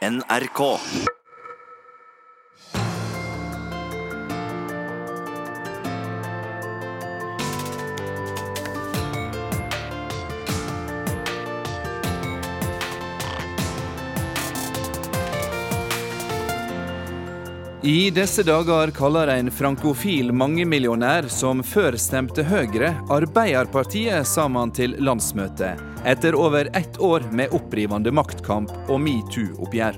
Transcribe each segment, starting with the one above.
NRK. I disse dager kaller en frankofil mangemillionær som før stemte Høyre, Arbeiderpartiet sammen til landsmøte, etter over ett år med opprivende maktkamp og metoo-oppgjør.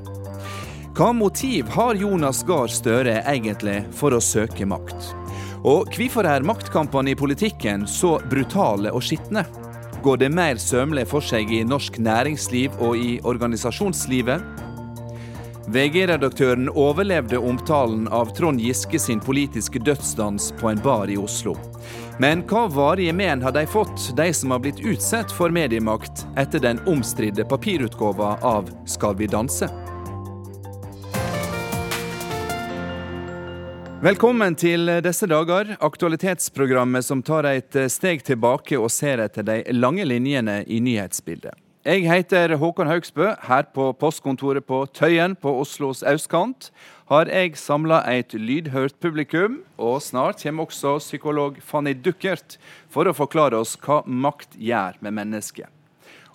Hva motiv har Jonas Gahr Støre egentlig for å søke makt? Og hvorfor er maktkampene i politikken så brutale og skitne? Går det mer sømlig for seg i norsk næringsliv og i organisasjonslivet? VG-redaktøren overlevde omtalen av Trond Giske sin politiske dødsdans på en bar i Oslo. Men hva varige men har de fått, de som har blitt utsatt for mediemakt etter den omstridte papirutgåva av Skal vi danse? Velkommen til disse dager, aktualitetsprogrammet som tar et steg tilbake og ser etter de lange linjene i nyhetsbildet. Jeg heter Håkon Haugsbø. Her på postkontoret på Tøyen på Oslos østkant har jeg samla et lydhørt publikum, og snart kommer også psykolog Fanny Duckert for å forklare oss hva makt gjør med mennesket.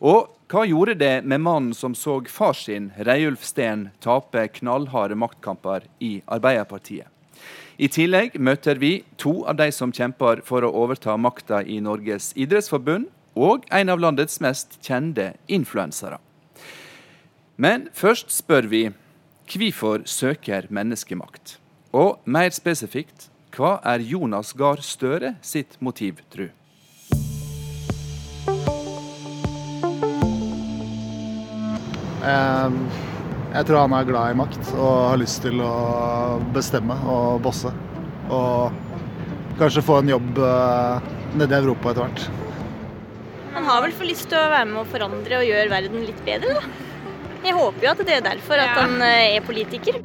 Og hva gjorde det med mannen som så far sin, Reiulf Steen, tape knallharde maktkamper i Arbeiderpartiet? I tillegg møter vi to av de som kjemper for å overta makta i Norges idrettsforbund, og en av landets mest kjente influensere. Men først spør vi hvorfor søker menneskemakt? Og mer spesifikt, hva er Jonas Gahr Støre sitt motiv, tru? Jeg tror han er glad i makt og har lyst til å bestemme og bosse. Og kanskje få en jobb eh, nede i Europa etter hvert. Han har vel for lyst til å være med å forandre og gjøre verden litt bedre, da. Jeg håper jo at det er derfor at han eh, er politiker.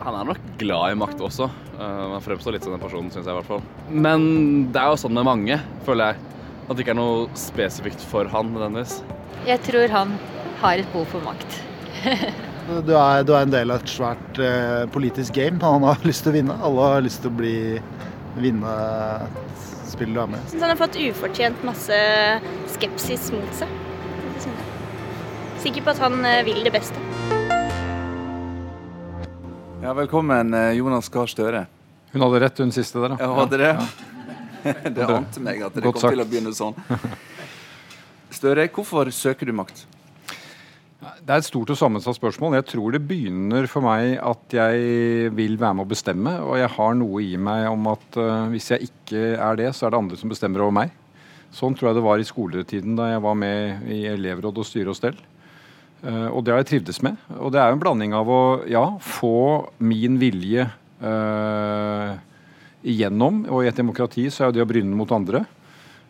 Han er nok glad i makt også. Han fremstår litt som den personen, syns jeg i hvert fall. Men det er jo sånn med mange, føler jeg. At det ikke er noe spesifikt for han nødvendigvis. Jeg tror han har et behov for makt. Du er, du er en del av et svært eh, politisk game. Han har lyst til å vinne. Alle har lyst til å bli vinne spillet du er med. Syns han har fått ufortjent masse skepsis mot seg. Sikker på at han eh, vil det beste. Ja, velkommen, eh, Jonas Gahr Støre. Hun hadde rett, hun siste der. da. Ja, hadde det? Det ante meg at det Godt kom til å begynne sånn. Støre, hvorfor søker du makt? Det er et stort og sammensatt spørsmål. Jeg tror det begynner for meg at jeg vil være med å bestemme, og jeg har noe i meg om at uh, hvis jeg ikke er det, så er det andre som bestemmer over meg. Sånn tror jeg det var i skoletiden da jeg var med i elevråd og styre og stell. Uh, og det har jeg trivdes med. Og det er jo en blanding av å ja, få min vilje uh, igjennom, og i et demokrati så er jo det å bryne mot andre.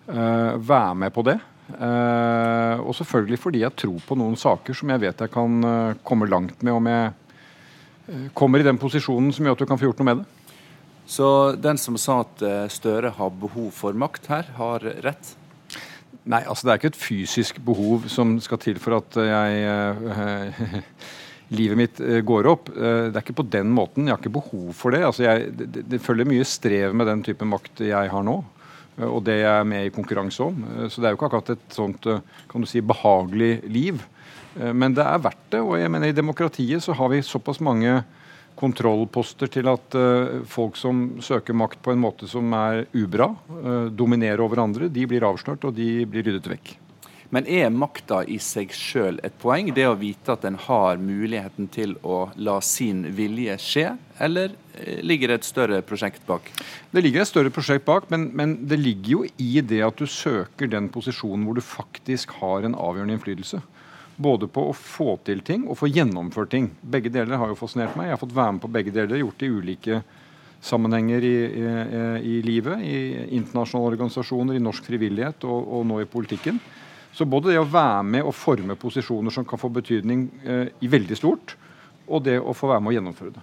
være med på det. Eh, og selvfølgelig fordi jeg tror på noen saker som jeg vet jeg kan eh, komme langt med om jeg eh, kommer i den posisjonen som gjør at du kan få gjort noe med det. Så den som sa at Støre har behov for makt her, har rett? Nei, altså det er ikke et fysisk behov som skal til for at jeg Livet mitt går opp. Det er ikke på den måten. Jeg har ikke behov for det. Altså jeg, det, det følger mye strev med den type makt jeg har nå. Eh, Og det jeg er med i konkurranse om. Eh, Så det er jo ikke akkurat et sånt eh, kan du si, behagelig liv. Men det er verdt det. Og jeg mener i demokratiet så har vi såpass mange kontrollposter til at folk som søker makt på en måte som er ubra, dominerer over andre, de blir avslørt og de blir ryddet vekk. Men er makta i seg sjøl et poeng? Det å vite at en har muligheten til å la sin vilje skje, eller eh, ligger det et større prosjekt bak? Det ligger et større prosjekt bak, men, men det ligger jo i det at du søker den posisjonen hvor du faktisk har en avgjørende innflytelse. Både på å få til ting og få gjennomført ting. Begge deler har jo fascinert meg. Jeg har fått være med på begge deler, gjort det i ulike sammenhenger i, i, i livet. I internasjonale organisasjoner, i norsk frivillighet og, og nå i politikken. Så både det å være med og forme posisjoner som kan få betydning eh, i veldig stort, og det å få være med å gjennomføre det.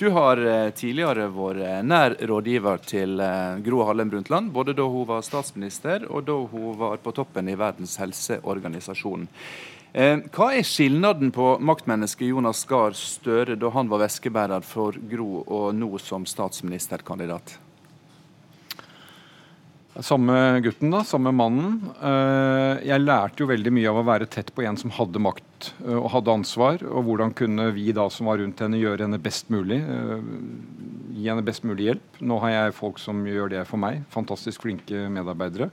Du har eh, tidligere vært eh, nær rådgiver til eh, Gro Harlem Brundtland, både da hun var statsminister og da hun var på toppen i Verdens helseorganisasjon. Eh, hva er skilnaden på maktmennesket Jonas Gahr Støre da han var veskebærer for Gro, og nå som statsministerkandidat? Samme gutten, da. Samme mannen. Eh, jeg lærte jo veldig mye av å være tett på en som hadde makt eh, og hadde ansvar. Og hvordan kunne vi da som var rundt henne, gjøre henne best mulig. Gi henne best mulig hjelp. Nå har jeg folk som gjør det for meg. Fantastisk flinke medarbeidere.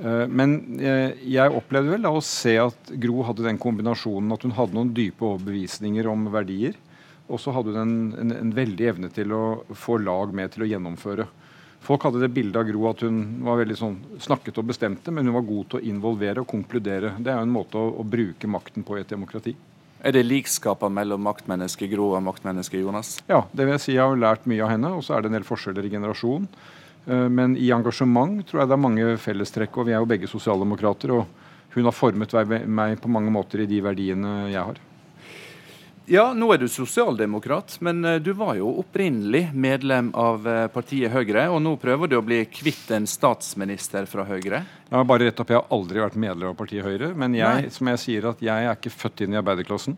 Eh, men eh, jeg opplevde vel da å se at Gro hadde den kombinasjonen at hun hadde noen dype overbevisninger om verdier, og så hadde hun en, en, en, veldig evne til å få lag med til å gjennomføre. Folk hadde det bildet av Gro at hun var veldig sånn, snakket og bestemte, men hun var god til å involvere og konkludere. Det er jo en måte å, å bruke makten på i et demokrati. Er det likskaper mellom maktmennesket Gro og maktmennesket Jonas? Ja, det vil jeg si. Jeg har lært mye av henne, og så er det en del forskjeller i generasjon. Eh, men i engasjement tror jeg det er mange fellestrekk. Og vi er jo begge sosialdemokrater. Og hun har formet meg på mange måter i de verdiene jeg har. Ja, nå er du sosialdemokrat, men eh, du var jo opprinnelig medlem av eh, partiet Høyre. Og nå prøver du å bli kvitt en statsminister fra Høyre? Ja, bare rett opp, Jeg har aldri vært medlem av partiet Høyre. Men jeg, som jeg sier, at jeg er ikke født inn i arbeiderklassen.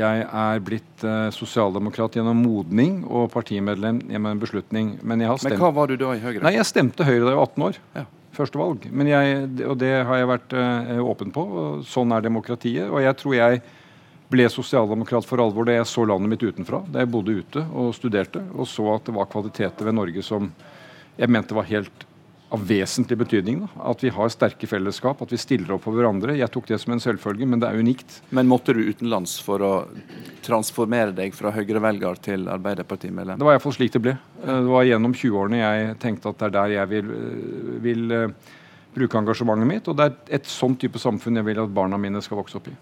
Jeg er blitt uh, sosialdemokrat gjennom modning og partimedlem gjennom en beslutning. Men, men hva var du da i Høyre? Nei, Jeg stemte Høyre da jeg var 18 år. Ja. Første valg. Men jeg, og det har jeg vært uh, åpen på. og Sånn er demokratiet. Og jeg tror jeg ble sosialdemokrat for alvor da jeg så landet mitt utenfra. Da jeg bodde ute og studerte og så at det var kvaliteter ved Norge som jeg mente var helt av vesentlig betydning. Da. At vi har sterke fellesskap, at vi stiller opp for hverandre. Jeg tok det som en selvfølge, men det er unikt. Men måtte du utenlands for å transformere deg fra Høyre-velger til Arbeiderpartimedlem? Det var iallfall slik det ble. Eh, det var gjennom 20-årene jeg tenkte at det er der jeg vil, eh, vil uh, bruke engasjementet mitt. Og det er et sånn type samfunn jeg vil at barna mine skal vokse opp i.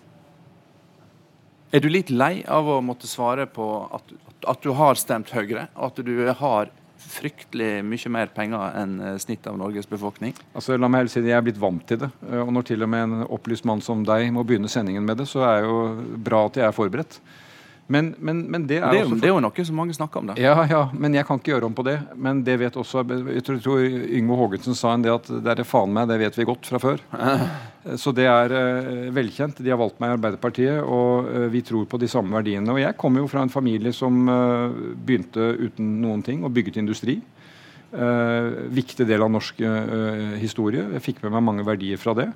Er du litt lei av å måtte svare på at, at du har stemt Høyre? At du har fryktelig mye mer penger enn eh, snittet av Norges befolkning? Altså, la meg heller si det, Jeg er blitt vant til det. Eh, og når til og med en opplyst mann som deg må begynne sendingen med det, så er det jo bra at jeg er forberedt. Men, men, men det, er det, er jo, det, er jo, noe som mange snakker om. da. Ja, ja, men jeg kan ikke gjøre om på det. Men det vet også Jeg tror, tror Yngve Haagensen sa en det at det er faen meg, det vet vi godt fra før. Så det er uh, velkjent. De har valgt meg i Arbeiderpartiet, og uh, vi tror på de samme verdiene. Og jeg kommer jo fra en familie som uh, begynte uten noen ting og bygget industri. viktig del av norsk historie. Jeg fikk med meg mange verdier fra det.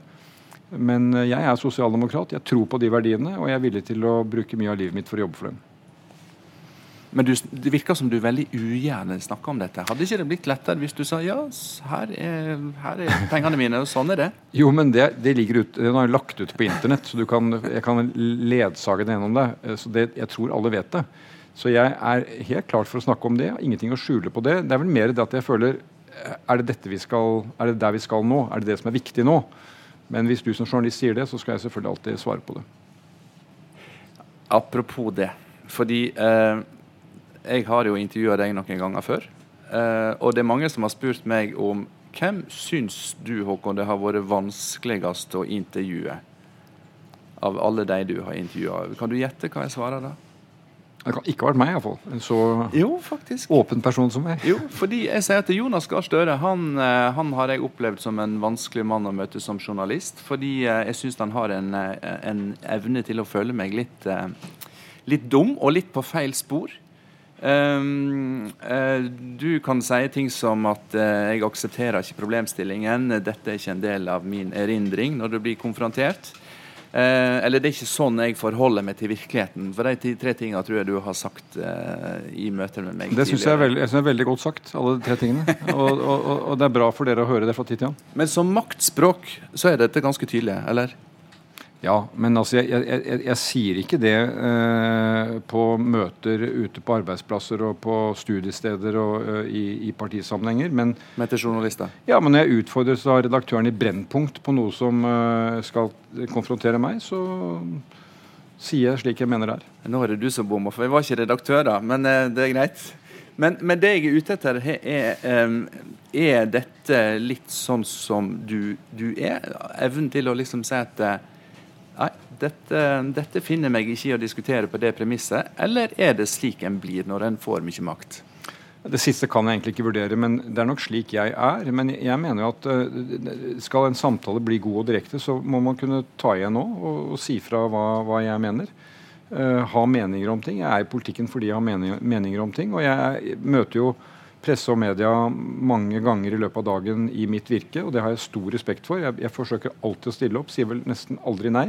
Men eh, jeg er sosialdemokrat, jeg tror på de verdiene, og jeg er villig til å bruke mye av livet mitt for å jobbe for dem. Men du, det virker som du veldig ugjerne snakker om dette. Hadde ikke det blitt lettere hvis du sa ja, her er, her er pengene mine, og sånn er det? Jo, men det, det ligger ut, den er lagt ut på internett, så kan, jeg kan ledsage det gjennom det. Så det, jeg tror alle vet det. Så jeg er helt klart for å snakke om det. Ingenting å skjule på det. Det er vel mer det at jeg føler Er det, dette vi skal, er det der vi skal nå? Er det det som er viktig nå? Men hvis du som journalist sier det, så skal jeg selvfølgelig alltid svare på det. Apropos det. Fordi eh, jeg har jo intervjua deg noen ganger før. Eh, og det er mange som har spurt meg om hvem syns du, Håkon, det har vært vanskeligst å intervjue? Av alle de du har intervjua. Kan du gjette hva jeg svarer da? Det kan ikke ha vært meg, iallfall. En så jo, åpen person som meg. Jo, fordi jeg sier at Jonas Gahr Støre han, eh, han, har jeg opplevd som en vanskelig mann å møte som journalist. Fordi eh, jeg syns han har en, en, evne til å føle meg litt, litt dum og litt på feil spor. Um, uh, du kan si ting som at uh, jeg aksepterer ikke problemstillingen, dette er ikke en del av min erindring, når du blir konfrontert. Uh, eller det er ikke sånn jeg forholder meg til virkeligheten. For de tre tingene tror jeg du har sagt i møter med meg. Det syns jeg, er jeg er veldig godt sagt, alle de tre tingene. og, og, og, det er bra for dere å høre det fra tid til annen. Men som maktspråk så er dette ganske tydelig, eller? Ja, men altså jeg, jeg, jeg, jeg sier ikke det eh, på møter ute på arbeidsplasser og på studiesteder og uh, i, i, partisammenhenger. Men, men til journalister? Ja, men når jeg utfordres av redaktøren i Brennpunkt på noe som uh, skal konfrontere meg, så sier jeg slik jeg mener det er. Nå er det du som bommer, for jeg var ikke redaktør da, men uh, det er greit. Men, men, det jeg er ute etter, er, er dette litt sånn som du, du er? Evnen til å liksom si at Nei, dette, dette, finner meg ikke i å diskutere på det premisset. Eller er det slik en blir når en får mye makt? Det siste kan jeg egentlig ikke vurdere, men det er nok slik jeg er. Men jeg mener jo at uh, skal en samtale bli god og direkte, så må man kunne ta igjen nå og, og si fra hva, hva jeg mener. Uh, ha meninger om ting. Jeg er i politikken fordi jeg har meninger, meninger om ting. Og jeg møter jo presse og media mange ganger i løpet av dagen i mitt virke, og det har jeg stor respekt for. Jeg, jeg forsøker alltid å stille opp, sier vel nesten aldri nei.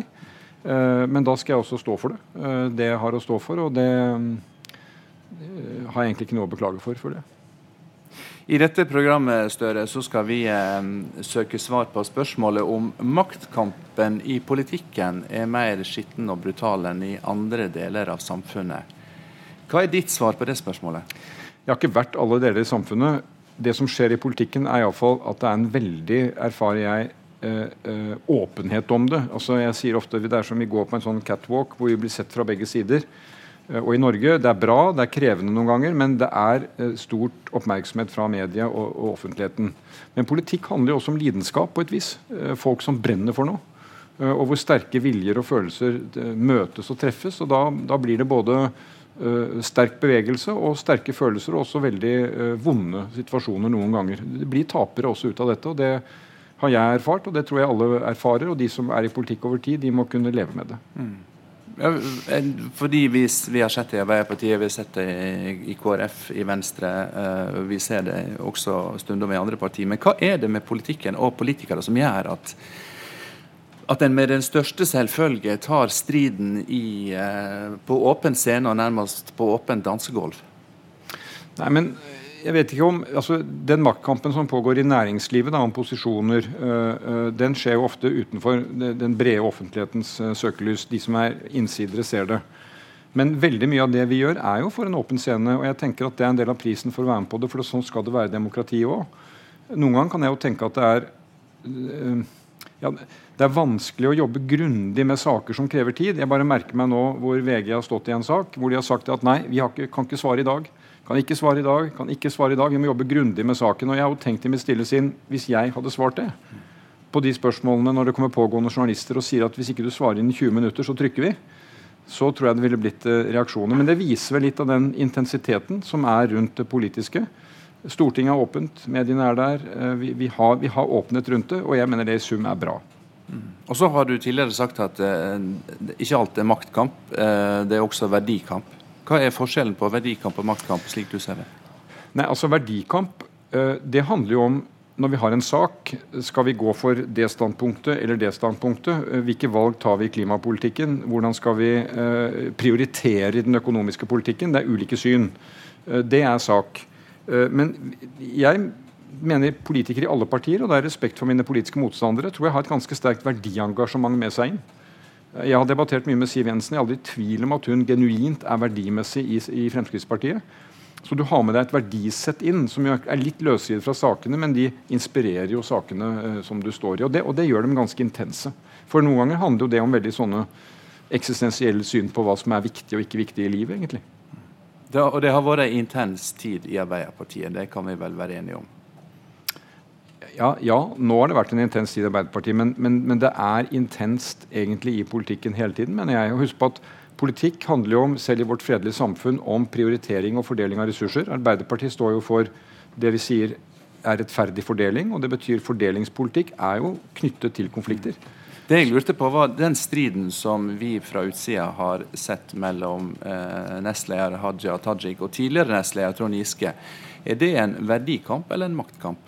Uh, men da skal jeg også stå for det. det jeg har å stå for, og det har jeg egentlig ikke noe å beklage for. for det. I dette programmet Støre, så skal vi eh, søke svar på spørsmålet om maktkampen i politikken er mer skitten og brutal enn i andre deler av samfunnet. Hva er ditt svar på det spørsmålet? Jeg har ikke vært alle deler i samfunnet. Det som skjer i politikken, er iallfall at det er en veldig, erfarer jeg, eh, eh, åpenhet om det. Altså Jeg sier ofte det er som vi går på en sånn catwalk hvor vi blir sett fra begge sider. Eh, og i Norge, Det er bra, det er krevende noen ganger, men det er stort oppmerksomhet fra media og, og offentligheten. Men politikk handler jo også om lidenskap på et vis. Folk som brenner for noe. Og hvor sterke viljer og følelser møtes og treffes. og Da, da blir det både sterk bevegelse og sterke følelser, og også veldig uh, vonde situasjoner noen ganger. Det blir tapere også ut av dette. og Det har jeg erfart, og det tror jeg alle erfarer. Og de som er i politikk over tid, de må kunne leve med det. Mm. Fordi vi, vi, har sett det i Arbeiderpartiet, vi har sett det i, KrF, i Venstre. Uh, vi ser det også stundom i andre partier. Men hva er det med politikken og politikere som gjør at, at en med den største selvfølge tar striden i, uh, på åpen scene og nærmest på åpent dansegulv? Nei, men jeg vet ikke om, altså Den maktkampen som pågår i næringslivet da, om posisjoner, øh, øh, den skjer jo ofte utenfor den brede offentlighetens øh, søkelys. De som er innsidere, ser det. Men veldig mye av det vi gjør, er jo for en åpen scene. Og jeg tenker at det er en del av prisen for å være med på det, for sånn skal det være demokrati òg. Noen ganger kan jeg jo tenke at det er ja, det er vanskelig å jobbe grundig med saker som krever tid. Jeg bare merker meg nå hvor VG har stått i en sak hvor de har sagt at nei, vi ikke, kan ikke svare i dag. Kan ikke svare i dag. kan ikke svare i dag, Vi må jobbe grundig med saken. Og jeg har jo tenkt i mitt stille sinn, hvis jeg hadde svart det på de spørsmålene når det kommer pågående journalister og sier at hvis ikke du svarer innen 20 minutter, så trykker vi, så tror jeg det ville blitt eh, reaksjoner. Men det viser vel litt av den intensiteten som er rundt det politiske. Stortinget er åpent, mediene er der. Eh, vi, vi, har, vi, har, åpnet rundt det, og jeg mener det i sum er bra. Mm. Og så har du tidligere sagt at eh, ikke alt er maktkamp, eh, det er også verdikamp. Hva er forskjellen på verdikamp og maktkamp, slik du ser det? Nei, altså Verdikamp eh, det handler jo om når vi har en sak, skal vi gå for det standpunktet eller det standpunktet? Eh, hvilke valg tar vi i klimapolitikken? Hvordan skal vi eh, prioritere i den økonomiske politikken? Det er ulike syn. Det er sak. Men jeg mener politikere i alle partier, og det er respekt for mine politiske motstandere, tror jeg har et ganske sterkt verdiengasjement med seg inn. Jeg har debattert mye med Siv Jensen. Jeg er aldri i tvil om at hun genuint er verdimessig i, i, Fremskrittspartiet. Så du har med deg et verdisett inn som er litt løsrevet fra sakene, men de inspirerer jo sakene eh, som du står i. Og det, og det, gjør dem ganske intense. For noen ganger handler jo det om veldig sånne eksistensielle syn på hva som er viktig og ikke viktig i livet, egentlig. Det, og det har vært en intens tid i Arbeiderpartiet, det kan vi vel være enige om? Ja, ja, nå har det vært en intens tid i Arbeiderpartiet, men, men, men, det er intenst egentlig i politikken hele tiden, mener jeg. Husk på at Politikk handler jo om, selv i vårt fredelige samfunn, om prioritering og fordeling av ressurser. Arbeiderpartiet står jo for det vi sier er rettferdig fordeling, og det betyr fordelingspolitikk er jo knyttet til konflikter. Det jeg lurte på var Den striden som vi fra utsida har sett mellom eh, nestleder Hadia Tajik og tidligere nestleder Trond Giske, er det en verdikamp eller en maktkamp?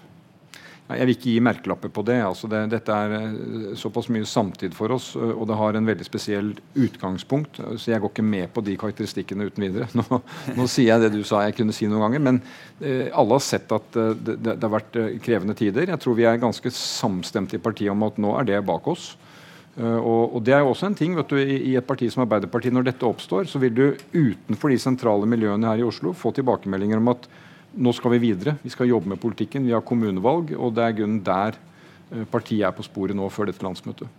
Jeg vil ikke gi merkelapper på det. Altså det. Dette er eh, såpass mye samtid for oss, og det har en veldig spesiell utgangspunkt. Så jeg går ikke med på de karakteristikkene uten videre. Nå, nå sier jeg det du sa jeg kunne si noen ganger, men eh, alle har sett at det, det, det, har vært krevende tider. Jeg tror vi er ganske samstemte i partiet om at nå er det bak oss. Uh, og, og, det er jo også en ting vet du, i, et parti som Arbeiderpartiet, Når dette oppstår, så vil du utenfor de sentrale miljøene her i Oslo få tilbakemeldinger om at nå skal vi videre. Vi skal jobbe med politikken. Vi har kommunevalg, og det er grunnen der eh, partiet er på sporet nå før dette landsmøtet.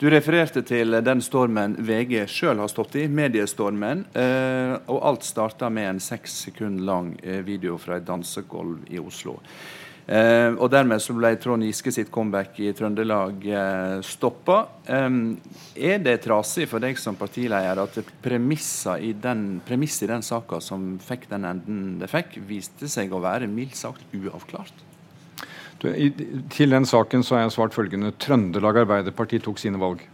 Du refererte til den stormen VG sjøl har stått i, mediestormen. Eh, og alt starta med en seks sekunder lang eh, video fra et dansegulv i Oslo. Eh, og dermed så ble Trond Giske sitt comeback i Trøndelag eh, stoppa. Eh, er det trasig for deg som partileder at premisset i den, premiss den saka som fikk den enden det fikk, viste seg å være mildt sagt uavklart? Du, i, til den saken så har jeg svart følgende. Trøndelag Arbeiderparti tok sine valg.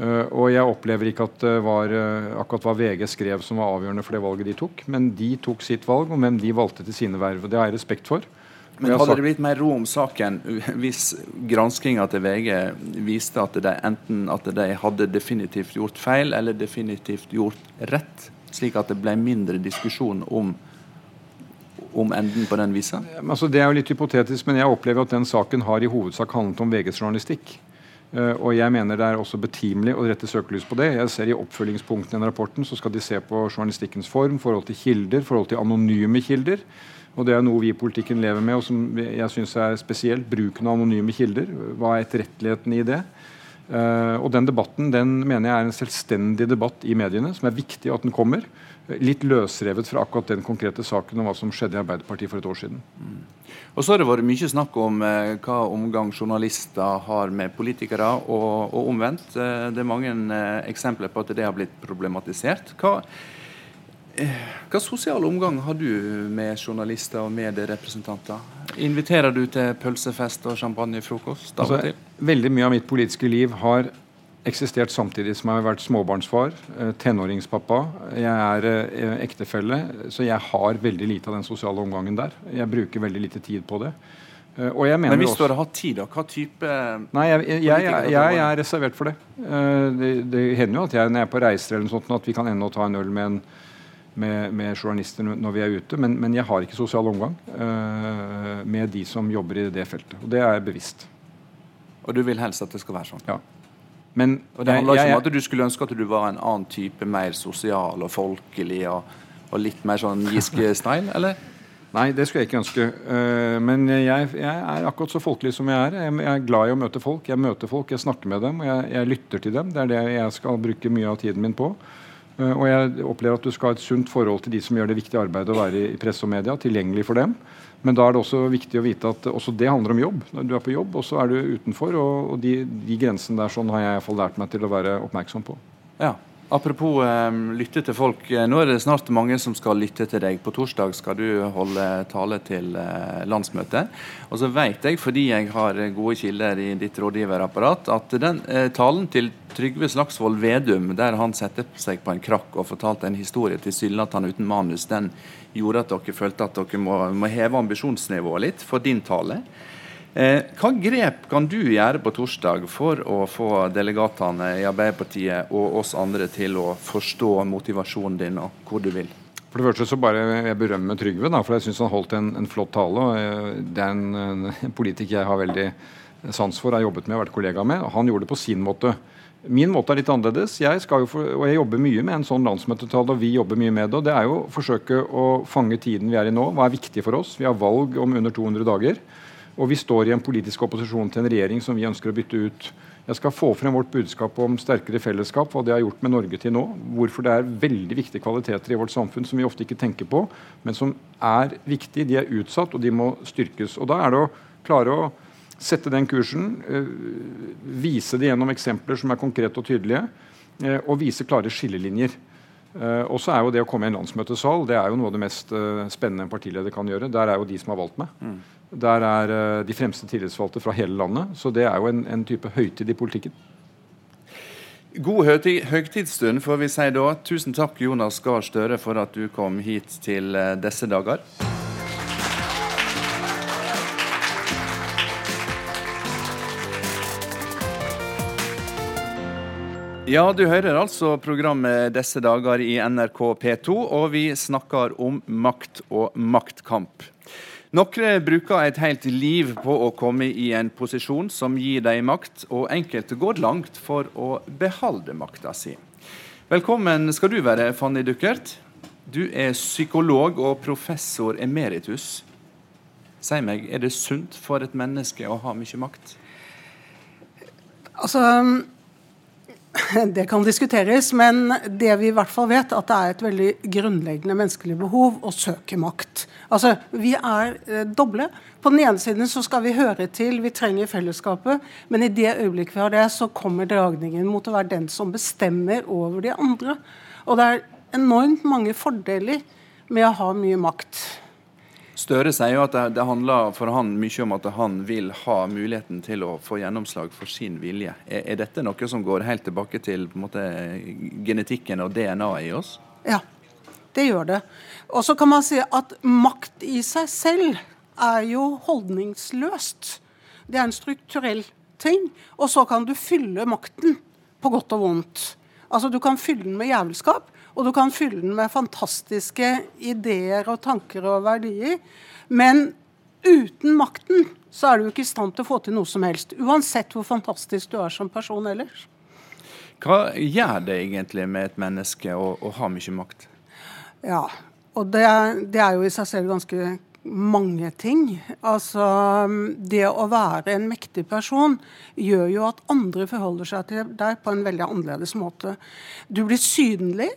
Uh, og jeg opplever ikke at det var uh, akkurat hva VG skrev som var avgjørende for det valget de tok, men de tok sitt valg om hvem de valgte til sine verv. og Det har jeg respekt for. Men hadde det blitt mer ro om saken hvis granskinga til VG viste at de enten at de hadde definitivt gjort feil eller definitivt gjort rett, slik at det ble mindre diskusjon om, om enden på den visa? Altså, det er jo litt hypotetisk, men jeg opplever at den saken har i hovedsak handlet om VGs journalistikk. Uh, og jeg mener det er også betimelig å rette søkelys på det. Jeg ser I oppfølgingspunktene i rapporten så skal de se på journalistikkens form, forhold til kilder, forhold til anonyme kilder. Og det er noe vi i politikken lever med, og som jeg syns er spesielt. Bruken av anonyme kilder. Hva er etterretteligheten i det? Uh, og den debatten den mener jeg er en selvstendig debatt i mediene, som er viktig at den kommer. Litt løsrevet fra akkurat den konkrete saken om hva som skjedde i Arbeiderpartiet for et år siden. Mm. Og så har det vært mye snakk om uh, hva omgang journalister har med politikere, og, og omvendt. Uh, det er mange eksempler på at det har blitt problematisert. Hva hva sosial omgang har du med journalister og medierepresentanter? Inviterer du til pølsefest og champagnefrokost? Altså, veldig mye av mitt politiske liv har eksistert samtidig som jeg har vært småbarnsfar, eh, tenåringspappa. Jeg er eh, ektefelle, så jeg har veldig lite av den sosiale omgangen der. Jeg bruker veldig lite tid på det. Eh, Men hvis du hadde hatt tid, da? Hva type Nei, jeg, jeg, jeg, jeg, er reservert for det. Det, det hender jo at jeg når jeg er på reiser eller noe sånt, at vi kan ende å ta en øl med en med, med, journalister når vi er ute, men, men jeg har ikke sosial omgang uh, med de som jobber i det feltet. Og det er bevisst. Og du vil helst at det skal være sånn? Ja. Men, og det handler ikke om at du skulle ønske at du var en annen type, mer sosial og folkelig og, og litt mer sånn Giske-style, eller? Nei, det skulle jeg ikke ønske. Uh, men jeg, jeg, er akkurat så folkelig som jeg er. Jeg, jeg, er glad i å møte folk. Jeg møter folk, jeg snakker med dem, og jeg, jeg lytter til dem. Det er det jeg skal bruke mye av tiden min på. Eh, og jeg opplever at du skal ha et sunt forhold til de som gjør det viktige arbeidet å være i presse og media, tilgjengelig for dem. Men da er det også viktig å vite at også det handler om jobb. Du er på jobb, og så er du utenfor. Og, de, de, grensene der sånn har jeg i hvert fall lært meg til å være oppmerksom på. Ja, Apropos eh, lytte til folk. Eh, nå er det snart mange som skal lytte til deg. På torsdag skal du holde tale til eh, landsmøtet. Og så vet jeg, fordi jeg har gode kilder i ditt rådgiverapparat, at den eh, talen til Trygve Slagsvold Vedum, der han setter seg på en krakk og fortalte en historie tilsynelatende uten manus, den gjorde at dere følte at dere må, må heve ambisjonsnivået litt for din tale. Eh, hva grep kan du gjøre på torsdag for å få delegatene i Arbeiderpartiet og oss andre til å forstå motivasjonen din og hvor du vil? For det første så bare jeg berømmer Trygve, da, for jeg syns han holdt en, en, flott tale. og Det er en, en, politiker jeg har veldig sans for, har jobbet med og vært kollega med. og Han gjorde det på sin måte. Min måte er litt annerledes. Jeg for, og jeg jobber mye med en sånn landsmøtetale, og vi jobber mye med det. og Det er jo å forsøke å fange tiden vi er i nå. Hva er viktig for oss? Vi har valg om under 200 dager. Og vi står i en politisk opposisjon til en regjering som vi ønsker å bytte ut. Jeg skal få frem vårt budskap om sterkere fellesskap, hva det har gjort med Norge til nå. Hvorfor det er veldig viktige kvaliteter i vårt samfunn som vi ofte ikke tenker på, men som er viktige. De er utsatt, og de må styrkes. Og Da er det å klare å sette den kursen, eh, vise det gjennom eksempler som er konkrete og tydelige, eh, og vise klare skillelinjer. Uh, og så er jo Det å komme i en landsmøtesal det er jo noe av det mest spennende en partileder kan gjøre. Der er jo de som har valgt meg. Der er uh, de fremste tillitsvalgte fra hele landet. Så det er jo en, en type høytid i politikken. God høytidsstund, får vi si da. Tusen takk, Jonas Gahr Støre, for at du kom hit til disse dager. Ja, du hører altså programmet disse dager i NRK P2, og vi snakker om makt og maktkamp. Noen bruker et helt liv på å komme i en posisjon som gir dem makt, og enkelte går langt for å beholde makta si. Velkommen skal du være, Fanny Duckert. Du er psykolog og professor emeritus. Si meg, er det sunt for et menneske å ha mye makt? Altså det kan diskuteres. Men det vi i hvert fall vet, at det er et veldig grunnleggende menneskelig behov å søke makt. Altså, Vi er eh, doble. På den ene siden så skal vi høre til, vi trenger fellesskapet. Men i det øyeblikket vi har det, så kommer dragningen mot å være den som bestemmer over de andre. Og det er enormt mange fordeler med å ha mye makt. Støre sier jo at det, det, handler for han mye om at han vil ha muligheten til å få gjennomslag for sin vilje. Er, er dette noe som går helt tilbake til måte, genetikken og DNA-et i oss? Ja, det gjør det. Og så kan man si at makt i seg selv er jo holdningsløst. Det er en strukturell ting. Og så kan du fylle makten på godt og vondt. Altså Du kan fylle den med jævelskap, og du kan fylle den med fantastiske ideer og tanker og verdier. Men uten makten så er du ikke i stand til å få til noe som helst. Uansett hvor fantastisk du er som person ellers. Hva gjør det egentlig med et menneske å, å ha mye makt? Ja, og det, det, er jo i seg selv ganske mange ting. Altså, Det å være en mektig person gjør jo at andre forholder seg til deg på en veldig annerledes måte. Du blir synlig.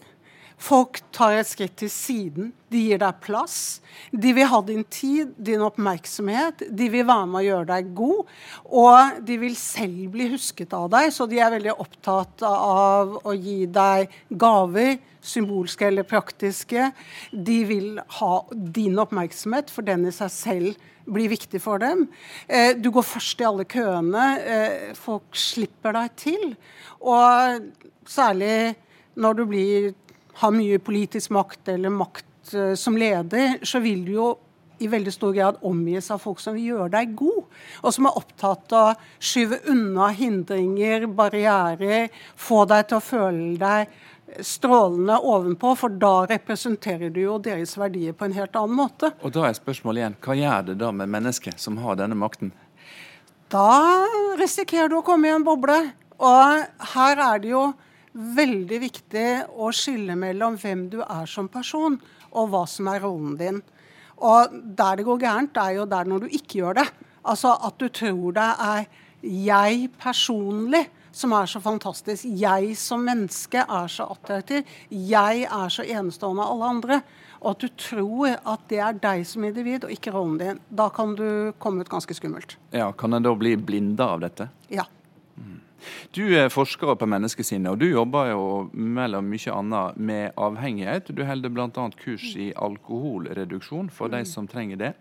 Folk tar et skritt til siden. De gir deg plass. De vil ha din tid, din oppmerksomhet. De vil være med å gjøre deg god. Og de vil selv bli husket av deg, så de er veldig opptatt av å gi deg gaver, symbolske eller praktiske. De vil ha din oppmerksomhet, for den i seg selv blir viktig for dem. Eh, du går først i alle køene. Eh, folk slipper deg til. Og særlig når du blir har mye politisk makt eller makt uh, som leder, så vil du jo i veldig stor grad omgis av folk som vil gjøre deg god, og som er opptatt av å skyve unna hindringer, barrierer, få deg til å føle deg strålende ovenpå, for da representerer du jo deres verdier på en helt annen måte. Og da er spørsmålet igjen, hva gjør det da med mennesket som har denne makten? Da risikerer du å komme i en boble. Og her er det jo veldig viktig å skille mellom hvem du er som person, og hva som er rollen din. Og der det går gærent, er jo der når du ikke gjør det. Altså at du tror det er jeg personlig som er så fantastisk. Jeg som menneske er så attraktiv. Jeg er så enestående av alle andre. Og at du tror at det er deg som individ, og ikke rollen din. Da kan du komme ut ganske skummelt. Ja, Kan en da bli blinda av dette? Ja. Du er forsker på menneskesinnet, og du jobber jo mellom mye annet med avhengighet. Du holder bl.a. kurs i alkoholreduksjon for de som trenger det.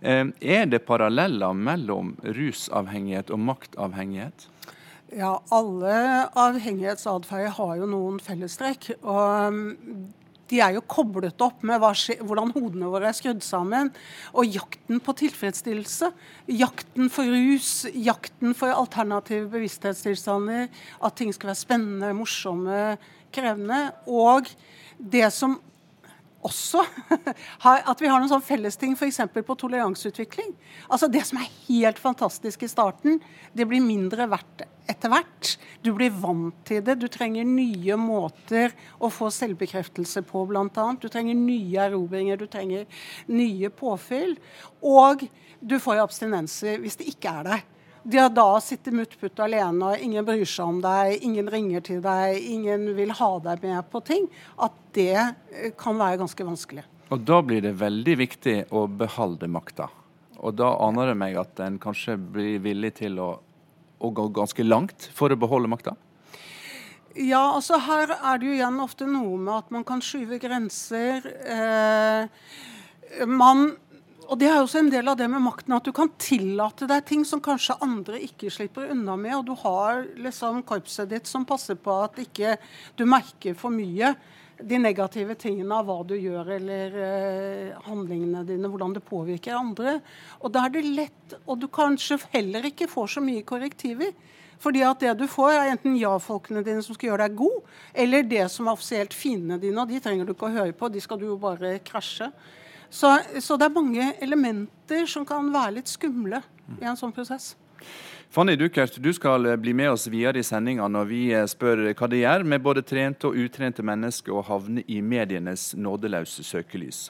Eh, er det paralleller mellom rusavhengighet og maktavhengighet? Ja, alle avhengighetsatferder har jo noen fellestrekk. Og de er jo koblet opp med hvordan hodene våre er skrudd sammen. Og jakten på tilfredsstillelse, jakten for rus, jakten for alternative bevissthetstilstander, at ting skal være spennende, morsomme, krevende. Og det som også at vi har noen sånn fellesting f.eks. på toleranseutvikling. Altså Det som er helt fantastisk i starten, det blir mindre verdt etter hvert. Du blir vant til det. Du trenger nye måter å få selvbekreftelse på, bl.a. Du trenger nye erobringer, du trenger nye påfyll. Og du får jo abstinenser hvis det ikke er der. Det har da sittet muttputt alene, og ingen bryr seg om deg, ingen ringer til deg, ingen vil ha deg med på ting, at det eh, kan være ganske vanskelig. Og da blir det veldig viktig å beholde makta. Og da aner det meg at en kanskje blir villig til å, å gå ganske langt for å beholde makta? Ja, altså her er det jo igjen ofte noe med at man kan skyve grenser. Eh, man og det er også en del av det med makten, at du kan tillate deg ting som kanskje andre ikke slipper unna med. Og du har liksom korpset ditt som passer på at ikke du merker for mye de negative tingene av hva du gjør, eller eh, handlingene dine, hvordan det påvirker andre. Og da er det lett, og du kanskje heller ikke får så mye korrektiver. Fordi at det du får, er enten ja-folkene dine som skal gjøre deg god, eller det som er offisielt fiendene dine, og de trenger du ikke å høre på, de skal du jo bare krasje. Så, så, det er mange elementer som kan være litt skumle i en sånn prosess. Fanny Duckert, du skal bli med oss videre i sendinga når vi spør hva det gjør med både trente og utrente mennesker å havne i medienes nådeløse søkelys.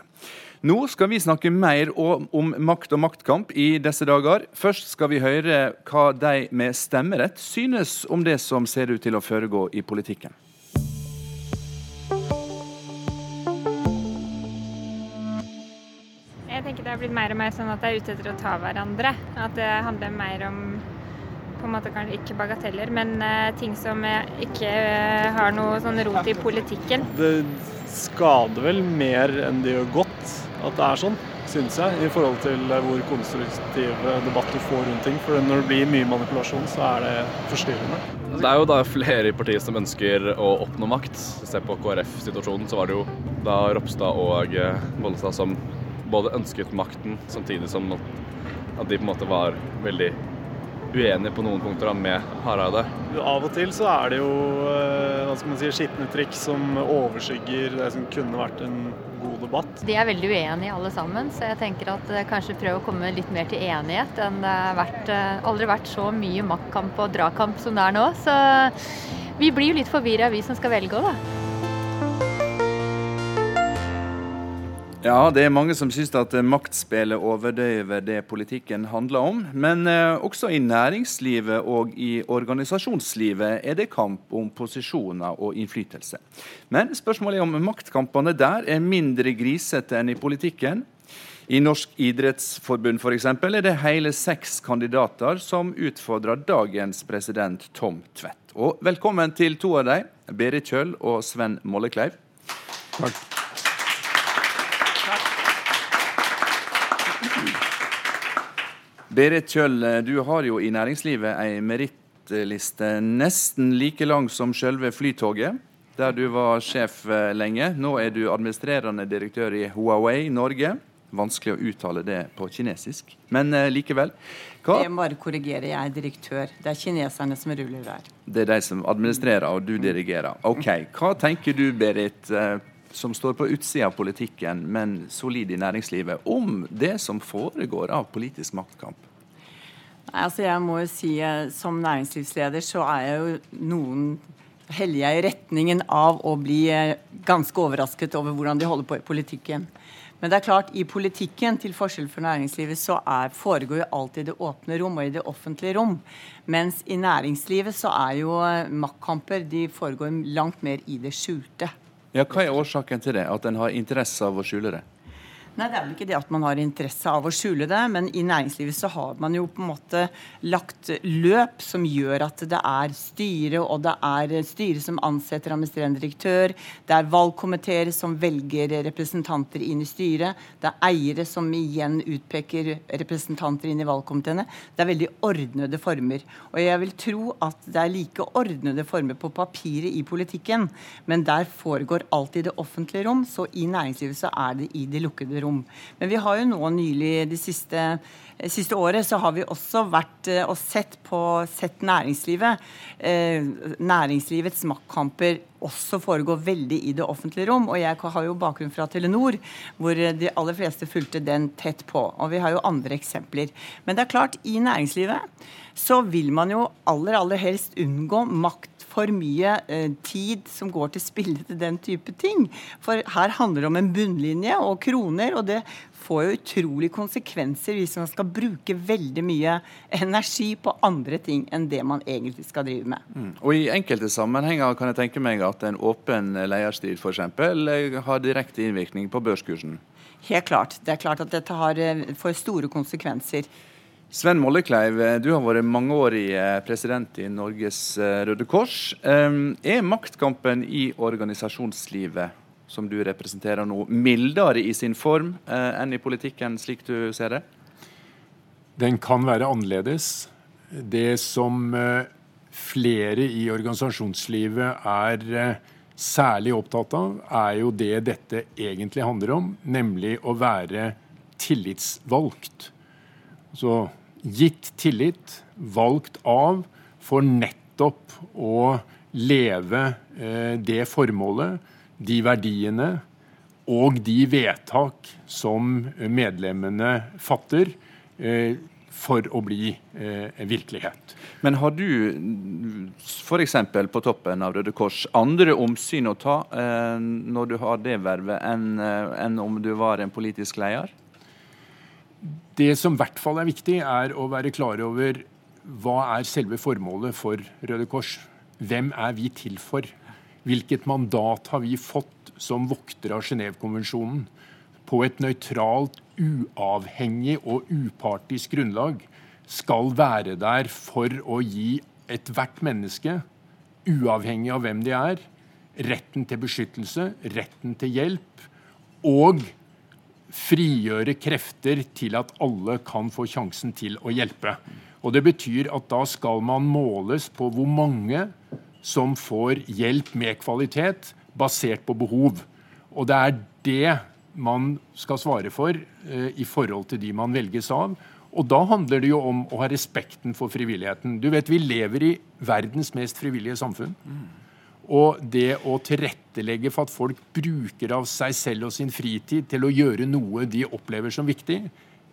Nå skal vi snakke mer om makt og maktkamp i disse dager. Først skal vi høre hva de med stemmerett synes om det som ser ut til å foregå i politikken. Har blitt mer og mer sånn at det er ute etter å ta hverandre. At det handler mer om på en måte kanskje ikke bagateller, men uh, ting som ikke uh, har noe sånn rot i politikken. Det skader vel mer enn det gjør godt at det er sånn, syns jeg, i forhold til hvor konstruktiv debatt du får rundt ting. For når det blir mye manipulasjon, så er det forstyrrende. Det er jo da flere i partiet som ønsker å oppnå makt. Se på KrF-situasjonen, så var det jo da Ropstad og eh, Bollestad som både ønsket makten, samtidig som at de på en måte var veldig uenige på noen punkter med Hareide. Av og til så er det jo eh, hva skal man si, skitne trikk som overskygger det som kunne vært en god debatt. De er veldig uenige alle sammen, så jeg tenker at eh, kanskje prøve å komme litt mer til enighet enn det har vært, eh, aldri vært så mye maktkamp og dragkamp som det er nå. Så vi blir jo litt forvirra vi som skal velge òg, da. Ja, det er mange som syns at maktspillet overdøver det politikken handler om. Men eh, også i næringslivet og i organisasjonslivet er det kamp om posisjoner og innflytelse. Men spørsmålet er om maktkampene der er mindre grisete enn i politikken. I Norsk idrettsforbund for eksempel, er det hele seks kandidater som utfordrer dagens president Tom Tvedt. Og velkommen til to av dem, Berit Kjøll og Sven Mollekleiv. Takk. Berit Kjøll, du har jo i næringslivet ei merittliste nesten like lang som selve Flytoget, der du var sjef eh, lenge. Nå er du administrerende direktør i Huawei Norge. Vanskelig å uttale det på kinesisk, men uh, likevel. Hva? Jeg bare korrigerer jeg er direktør. Det er kineserne som ruller der. Det er de som administrerer, og du dirigerer. Ok. Hva tenker du, Berit, uh, som står på utsida av politikken, men solid i næringslivet, om det som foregår av politisk maktkamp? Altså jeg må jo si eh, Som næringslivsleder så er jeg jo noen heller jeg i retningen av å bli eh, ganske overrasket over hvordan de holder på i politikken. Men det er klart, i politikken, til forskjell fra næringslivet, så er, foregår jo alt i det åpne rom og i det offentlige rom. Mens i næringslivet så er jo eh, maktkamper de foregår langt mer i det skjulte. Ja, Hva er årsaken til det? At en har interesse av å skjule det? Nei, Det er vel ikke det at man har interesse av å skjule det, men i næringslivet så har man jo på en måte lagt løp som gjør at det er styre, og det er styret som ansetter administrerende direktør, det er valgkomiteer som velger representanter inn i styret, det er eiere som igjen utpeker representanter inn i valgkomiteene. Det er veldig ordnede former. Og jeg vil tro at det er like ordnede former på papiret i politikken, men der foregår alt i det offentlige rom, så i næringslivet så er det i det lukkede rom rom. Men vi har jo nå nylig det siste, siste året så har vi også vært eh, og sett på sett næringslivet. Eh, næringslivets maktkamper også foregår veldig i det offentlige rom. Og jeg har jo bakgrunn fra Telenor, hvor de aller fleste fulgte den tett på. Og vi har jo andre eksempler. Men det er klart, i næringslivet så vil man jo aller, aller helst unngå makt for mye eh, tid som går til spille til den type ting. For her handler det om en bunnlinje og kroner, og det får jo utrolig konsekvenser hvis man skal bruke veldig mye energi på andre ting enn det man egentlig skal drive med. Mm. Og I enkelte sammenhenger kan jeg tenke meg at en åpen leierstil f.eks. Eh, har direkte innvirkning på børskursen? Helt klart. Det er klart at dette har, eh, får store konsekvenser. Sven Mollekleiv, du har vært mangeårig eh, president i Norges eh, Røde Kors. Er maktkampen i organisasjonslivet, som du representerer nå, mildere i sin form eh, enn i politikken, slik du ser det? Den kan være annerledes. Det som flere i organisasjonslivet er særlig opptatt av, er jo det dette egentlig handler om, nemlig å være tillitsvalgt. Så gitt tillit, valgt av, for nettopp å leve eh, det formålet, de verdiene og de vedtak som medlemmene fatter, eh, for å bli eh, virkelighet. Men har du f.eks. på toppen av Røde Kors andre omsyn å ta eh, når du har det vervet, enn eh, en om du var en politisk leder? Det som i hvert fall er viktig, er å være klar over hva er selve formålet for Røde Kors. Hvem er vi til for? Hvilket mandat har vi fått som voktere av Genévekonvensjonen? På et nøytralt, uavhengig og upartisk grunnlag skal være der for å gi ethvert menneske, uavhengig av hvem de er, retten til beskyttelse, retten til hjelp, og frigjøre krefter til at alle kan få sjansen til å hjelpe. Og Det betyr at da skal man måles på hvor mange som får hjelp med kvalitet, basert på behov. Og det er det man skal svare for eh, i forhold til de man velges av. Og da handler det jo om å ha respekten for frivilligheten. Du vet, Vi lever i verdens mest frivillige samfunn. Og det å tilrettelegge for at folk bruker av seg selv og sin fritid til å gjøre noe de opplever som viktig,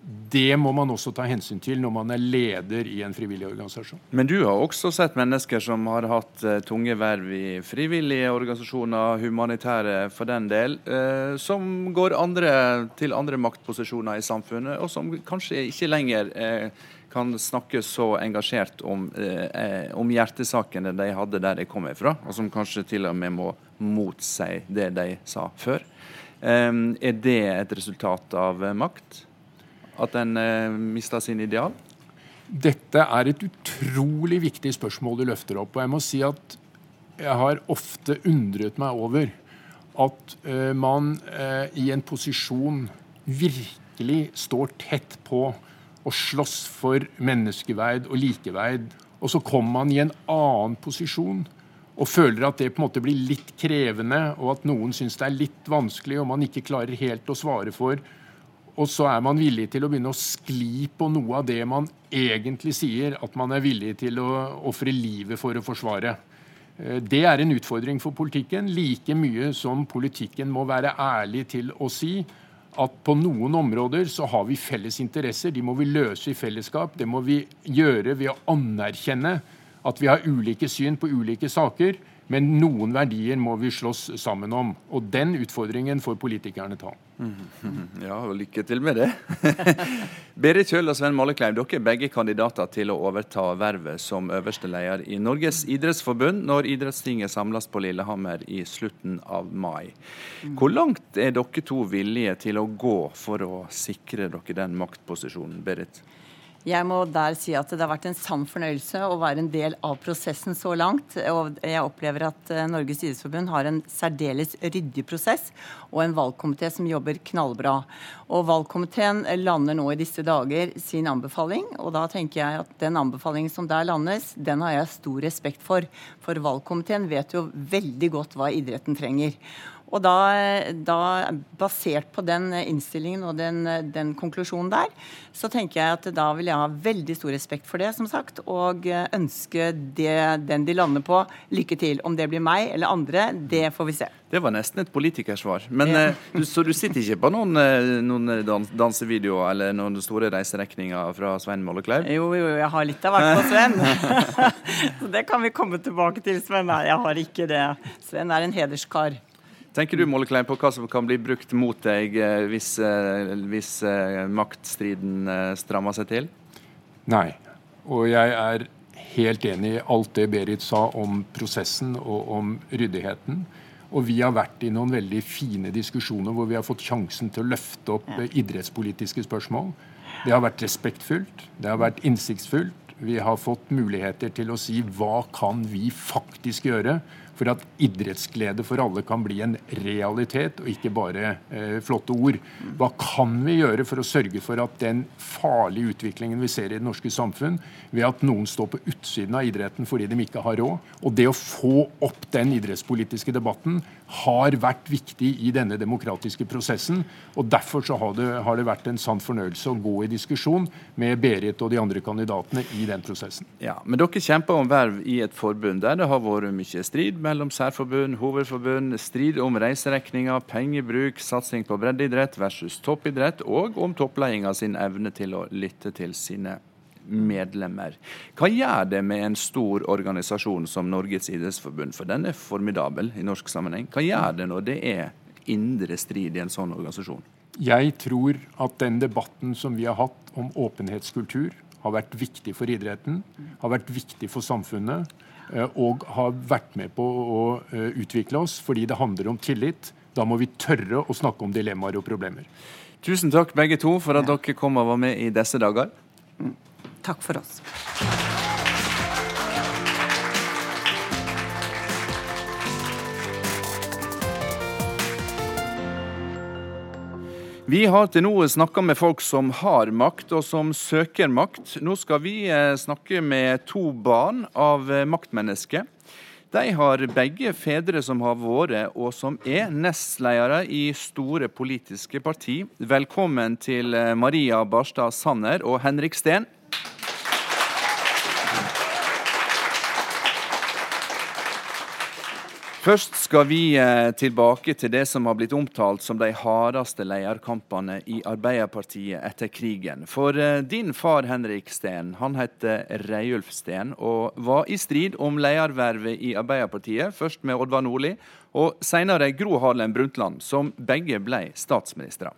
det må man også ta hensyn til når man er leder i en frivillig organisasjon. Men du har også sett mennesker som har hatt uh, tunge verv i frivillige organisasjoner, humanitære for den del, uh, som går andre, til andre maktposisjoner i samfunnet, og som kanskje ikke lenger uh, kan snakke så engasjert om, om, hjertesakene de hadde der de kom ifra, og som kanskje til og med må motsi det de sa før. er det et resultat av makt? At en eh, mista sin ideal? Dette er et utrolig viktig spørsmål du løfter opp. Og jeg må si at jeg har ofte undret meg over at eh, man eh, i en posisjon virkelig står tett på å slåss for menneskeverd og likeverd, og så kommer man i en annen posisjon og føler at det på en måte blir litt krevende, og at noen syns det er litt vanskelig, og man ikke klarer helt å svare for og så er man villig til å begynne å skli på noe av det man egentlig sier at man er villig til å ofre livet for å forsvare. Eh, det er en utfordring for politikken, like mye som politikken må være ærlig til å si at på noen områder så har vi felles interesser. De må vi løse i fellesskap. Det må vi gjøre ved å anerkjenne at vi har ulike syn på ulike saker. Men noen verdier må vi slåss sammen om. Og den utfordringen får politikerne ta. Ja, og lykke til med det. Berit Kjøll og Sven Mollekleiv, dere er begge kandidater til å overta vervet som øverste leder i Norges idrettsforbund når idrettstinget samles på Lillehammer i slutten av mai. Hvor langt er dere to villige til å gå for å sikre dere den maktposisjonen, Berit? Jeg må der si at det har vært en sann fornøyelse å være en del av prosessen så langt. Og jeg opplever at eh, Norges idrettsforbund har en særdeles ryddig prosess og en valgkomité som jobber knallbra. Og valgkomiteen lander nå i disse dager sin anbefaling, og da tenker jeg at den anbefalingen som der landes, den har jeg stor respekt for. For valgkomiteen vet jo veldig godt hva idretten trenger. Og da, da, basert på den innstillingen og den, den, konklusjonen der, så tenker jeg at da vil jeg ha veldig stor respekt for det, som sagt, og ønske det, den de lander på, lykke til. Om det blir meg eller andre, det får vi se. Det var nesten et politikersvar. Men, ja. Eh, så du sitter ikke på noen, eh, noen dansevideoer eller noen store reiserekninger fra Svein Mollekleiv? Jo, jo, jeg har litt av hvert på Sven. så det kan vi komme tilbake til, Sven. Nei, jeg har ikke det. Sven er en hederskar. Tenker du Molleklein, på hva som kan bli brukt mot deg eh, hvis, eh, hvis eh, maktstriden strammer seg til? Nei. Og jeg er helt enig i alt det Berit sa om prosessen og om ryddigheten. Og vi har vært i noen veldig fine diskusjoner hvor vi har fått sjansen til å løfte opp idrettspolitiske spørsmål. Det har vært respektfullt, det har vært innsiktsfullt. Vi har fått muligheter til å si hva kan vi faktisk gjøre for at idrettsglede for alle kan bli en realitet, og ikke bare eh, flotte ord. Hva kan vi gjøre for å sørge for at den farlige utviklingen vi ser i det norske samfunn, ved at noen står på utsiden av idretten fordi de ikke har råd, og det å få opp den idrettspolitiske debatten, har vært viktig i denne demokratiske prosessen. og Derfor har det, har det vært en sann fornøyelse å gå i diskusjon med Berit og de andre kandidatene i den prosessen. Ja, Men dere kjemper om verv i et forbund der det har vært mye strid mellom særforbund, hovedforbund, strid om reiseregninger, pengebruk, satsing på breddeidrett versus toppidrett, og om toppledelsen sin evne til å lytte til sine medlemmer. Hva gjør det med en stor organisasjon som Norges idrettsforbund, for den er formidabel i norsk sammenheng. Hva gjør det når det er indre strid i en sånn organisasjon? Jeg tror at den debatten som vi har hatt om åpenhetskultur, har vært viktig for idretten, har vært viktig for samfunnet og har vært med på å eh, utvikle oss fordi det handler om tillit. Da må vi tørre å snakke om dilemmaer og problemer. Tusen takk begge to for at dere kom og var med i disse dager. Takk for oss. Vi har til nå snakka med folk som har makt, og som søker makt. Nå skal vi eh, snakke med to barn av eh, maktmennesker. De har begge fedre som har vært, og som er, nestledere i store politiske parti. Velkommen til eh, Maria Barstad Sanner og Henrik Steen. Først skal vi eh, tilbake til det som har blitt omtalt som de hardeste lederkampene i Arbeiderpartiet etter krigen. For eh, din far Henrik Steen han heter Reiulf Steen og var i strid om ledervervet i Arbeiderpartiet, først med Oddvar Nordli og senere Gro Harlem Brundtland, som begge ble statsministre.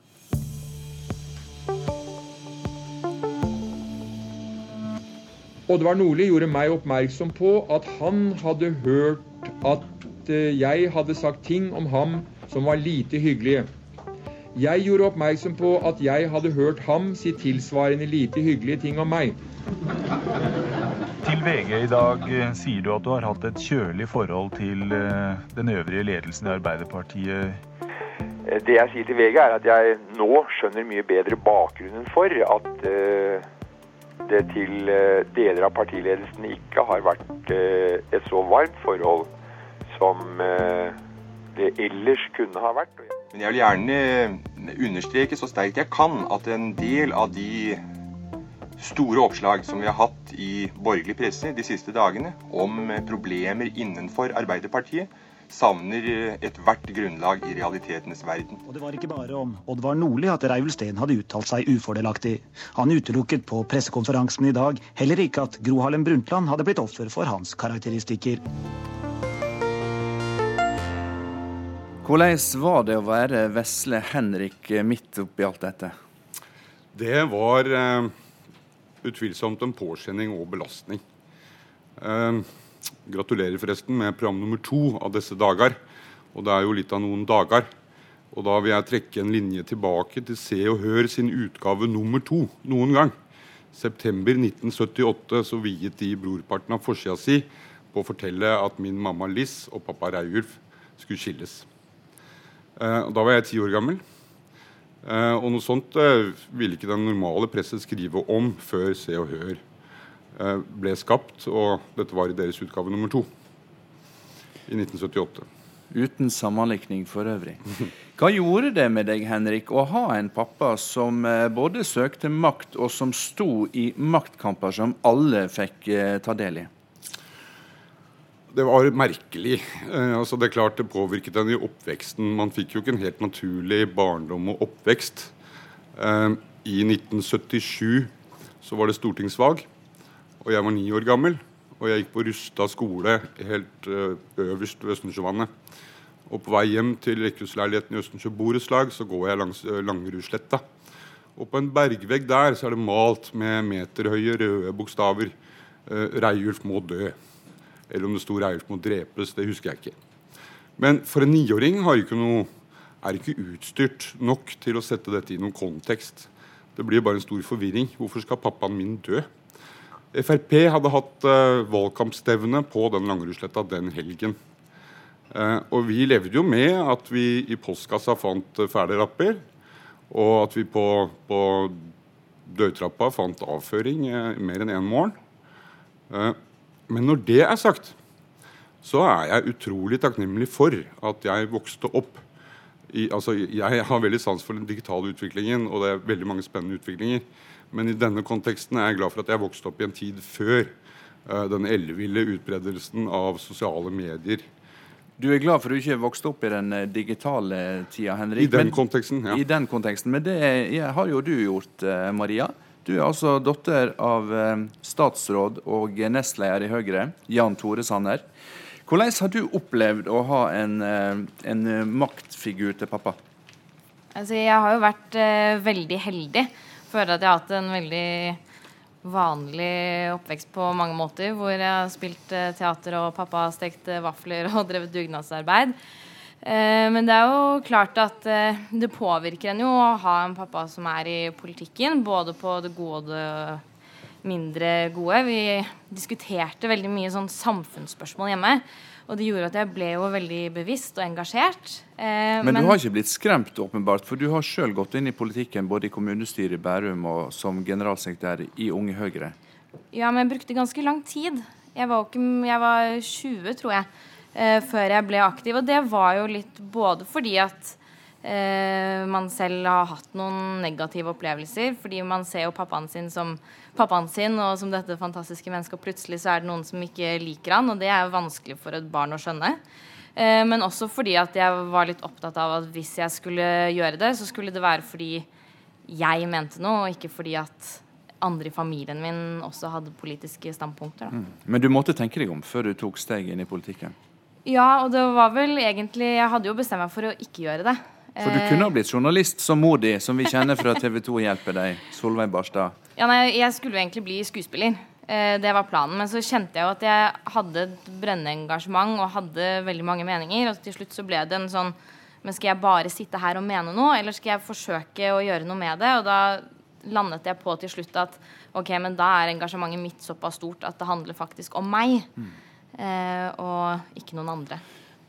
Oddvar Nordli gjorde meg oppmerksom på at han hadde hørt at Eh, jeg hadde sagt ting om ham som var lite hyggelige. Jeg gjorde oppmerksom på at jeg hadde hørt ham si tilsvarende lite hyggelige ting om meg. Til VG i dag eh, sier du at du har hatt et kjølig forhold til eh, den øvrige ledelsen i Arbeiderpartiet. Det jeg sier til VG, er at jeg nå skjønner mye bedre bakgrunnen for at det til deler av partiledelsen ikke har vært et så varmt forhold som eh, det ellers kunne ha vært. Men jeg vil gjerne understreke så sterkt jeg kan at en del av de store oppslag som vi har hatt i borgerlig presse de siste dagene om problemer innenfor Arbeiderpartiet, savner ethvert grunnlag i realitetenes verden. Og Det var ikke bare om Oddvar Nordli at Reiulf Steen hadde uttalt seg ufordelaktig. Han utelukket på pressekonferansen i dag heller ikke at Gro Harlem Brundtland hadde blitt offer for hans karakteristikker. Hvordan var det å være vesle Henrik midt oppi alt dette? Det var uh, utvilsomt en påkjenning og belastning. Uh, gratulerer forresten med program nummer to av disse dager. Og det er jo litt av noen dager. Og da vil jeg trekke en linje tilbake til Se og Hør sin utgave nummer to noen gang. September 1978 så viet de brorparten av forsida si på å fortelle at min mamma Liss og pappa Reiulf skulle skilles. Uh, da var jeg ti år gammel. Uh, og noe sånt uh, ville ikke den normale presset skrive om før Se og Hør ble skapt. Og dette var i deres utgave nummer to i 1978. Uten sammenlikning for øvrig. Hva gjorde det med deg, Henrik, å ha en pappa som både søkte makt, og som sto i maktkamper som alle fikk ta del i? Det var merkelig. Eh, altså det er klart det påvirket en i oppveksten. Man fikk jo ikke en helt naturlig barndom og oppvekst. Eh, I 1977 så var det stortingsvalg, og jeg var ni år gammel. Og jeg gikk på Rusta skole helt eh, øverst ved Østensjøvannet. Og på vei hjem til rekkehusleiligheten i Østensjø borettslag så går jeg langs eh, Langerudsletta. Og på en bergvegg der så er det malt med meterhøye røde bokstaver eh, 'Reiulf må dø'. Eller om det sto 'Reiulf må drepes'. Det husker jeg ikke. Men for en niåring er ikke utstyrt nok til å sette dette i noen kontekst. Det blir bare en stor forvirring. Hvorfor skal pappaen min dø? Frp hadde hatt uh, valgkampstevne på den Langerudsletta den helgen. Uh, og vi levde jo med at vi i postkassa fant uh, fæle rapper, og at vi på, på dørtrappa fant avføring mer enn én en morgen. Men når det er sagt, så er jeg utrolig takknemlig for at jeg vokste opp i, altså, Jeg har veldig sans for den digitale utviklingen, og det er veldig mange spennende utviklinger. Men i denne konteksten er jeg glad for at jeg vokste opp i en tid før uh, den elleville utbredelsen av sosiale medier. Du er glad for at du ikke vokste opp i den eh, digitale tida, Henrik. I den men, konteksten, ja. I den konteksten, Men det har jo du gjort, uh, Maria. Du er altså datter av uh, statsråd og nestleder i Høyre, Jan Tore Sanner. Hvordan har du opplevd å ha en, en maktfigur til pappa? Altså, jeg har jo vært veldig heldig føler at jeg har hatt en veldig vanlig oppvekst på mange måter. Hvor jeg har spilt eh, teater, og pappa har stekt eh, vafler og drevet dugnadsarbeid. Eh, men det er jo klart at det påvirker en jo å ha en pappa som er i politikken. Både på det gode og det mindre gode. Vi diskuterte veldig mye sånn samfunnsspørsmål hjemme. Og det gjorde at jeg ble jo veldig bevisst og engasjert. Eh, men, men, du har ikke blitt skremt, åpenbart, for du har sjøl gått inn i politikken både i kommunestyret i Bærum og som generalsekretær i Unge Høyre. Ja, men jeg brukte ganske lang tid. Jeg var, ikke, jeg var 20, tror jeg, eh, før jeg ble aktiv. Og det var jo litt både fordi at eh, man selv har hatt noen negative opplevelser, fordi man ser jo pappaen sin som pappaen sin og som dette fantastiske mennesket, og plutselig så er det noen som ikke liker han, og det er jo vanskelig for et barn å skjønne. Eh, men også fordi at jeg var litt opptatt av at hvis jeg skulle gjøre det, så skulle det være fordi jeg mente noe, og ikke fordi at andre i familien min også hadde politiske standpunkter. Mm. Men du måtte tenke deg om før du tok steg inn i politikken? Ja, og det var vel egentlig Jeg hadde jo bestemt meg for å ikke gjøre det. For du kunne ha blitt journalist som mor di, som vi kjenner fra TV 2 Hjelper deg, Solveig Barstad. Ja, nei, jeg skulle jo egentlig bli skuespiller. Eh, det var planen. Men så kjente jeg jo at jeg hadde et brennende engasjement og hadde veldig mange meninger. Og til slutt så ble det en sånn Men skal jeg bare sitte her og mene noe, eller skal jeg forsøke å gjøre noe med det? Og da landet jeg på til slutt at ok, men da er engasjementet mitt såpass stort at det handler faktisk om meg. Mm. Eh, og ikke noen andre.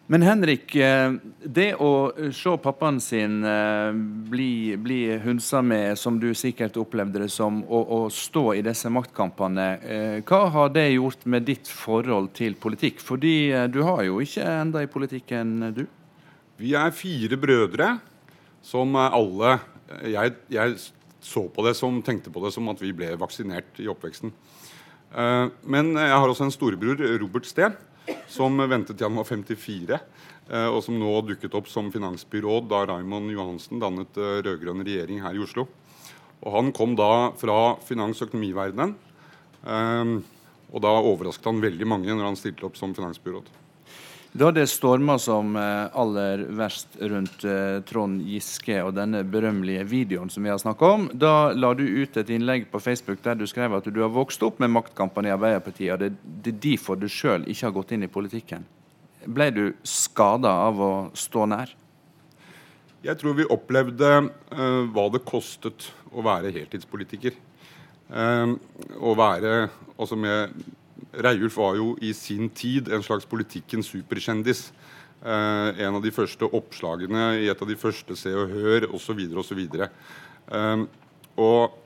Men Henrik, eh, det å se pappaen sin eh, bli, bli hunsa med, som du sikkert opplevde det som, og, og stå i disse maktkampene, eh, hva har det gjort med ditt forhold til politikk? Fordi du har jo ikke enda i politikken, du? Vi er fire brødre som alle jeg, jeg, så på det som, tenkte på det som at vi ble vaksinert i oppveksten. Men jeg har også en storebror, Robert Steen som ventet til han var 54, eh, og som nå dukket opp som finansbyråd da Raymond Johansen dannet uh, rød-grønn regjering her i Oslo. Og Han kom da fra finans- og økonomiverdenen. Og da overrasket han veldig mange når han stilte opp som finansbyråd. Da det storma som eh, aller verst rundt eh, Trond Giske og denne berømmelige videoen som vi har snakka om, da la du ut et innlegg på Facebook der du skrev at du har vokst opp med maktkampene i Arbeiderpartiet, og det, er derfor du sjøl ikke har gått inn i politikken. Ble du skada av å stå nær? Jeg tror vi opplevde uh, hva det kostet å være heltidspolitiker. Uh, å være altså med Reiulf var jo i sin tid en slags politikkens superkjendis. Eh, en av de første oppslagene i et av de første Se og Hør osv. osv. Eh, og,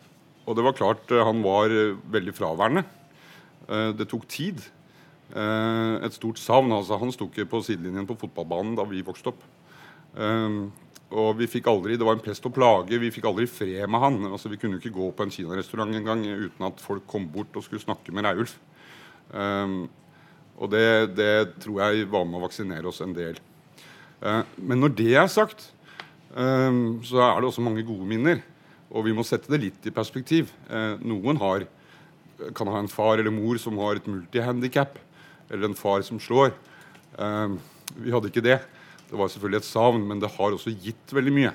og det var klart eh, han var veldig fraværende. Eh, det tok tid. Eh, et stort savn. altså Han sto ikke på sidelinjen på fotballbanen da vi vokste opp. Eh, og vi fikk aldri, Det var en pest og plage. Vi fikk aldri fred med han. altså Vi kunne ikke gå på en kinarestaurant engang uten at folk kom bort og skulle snakke med Reiulf. Um, og det, det, tror jeg var med å vaksinere oss en del. Uh, men når det er sagt, um, så er det også mange gode minner. Og vi må sette det litt i perspektiv. Uh, noen har, kan ha en far eller mor som har et multihandikap, eller en far som slår. Uh, vi hadde ikke det. Det var selvfølgelig et savn, men det har også gitt veldig mye.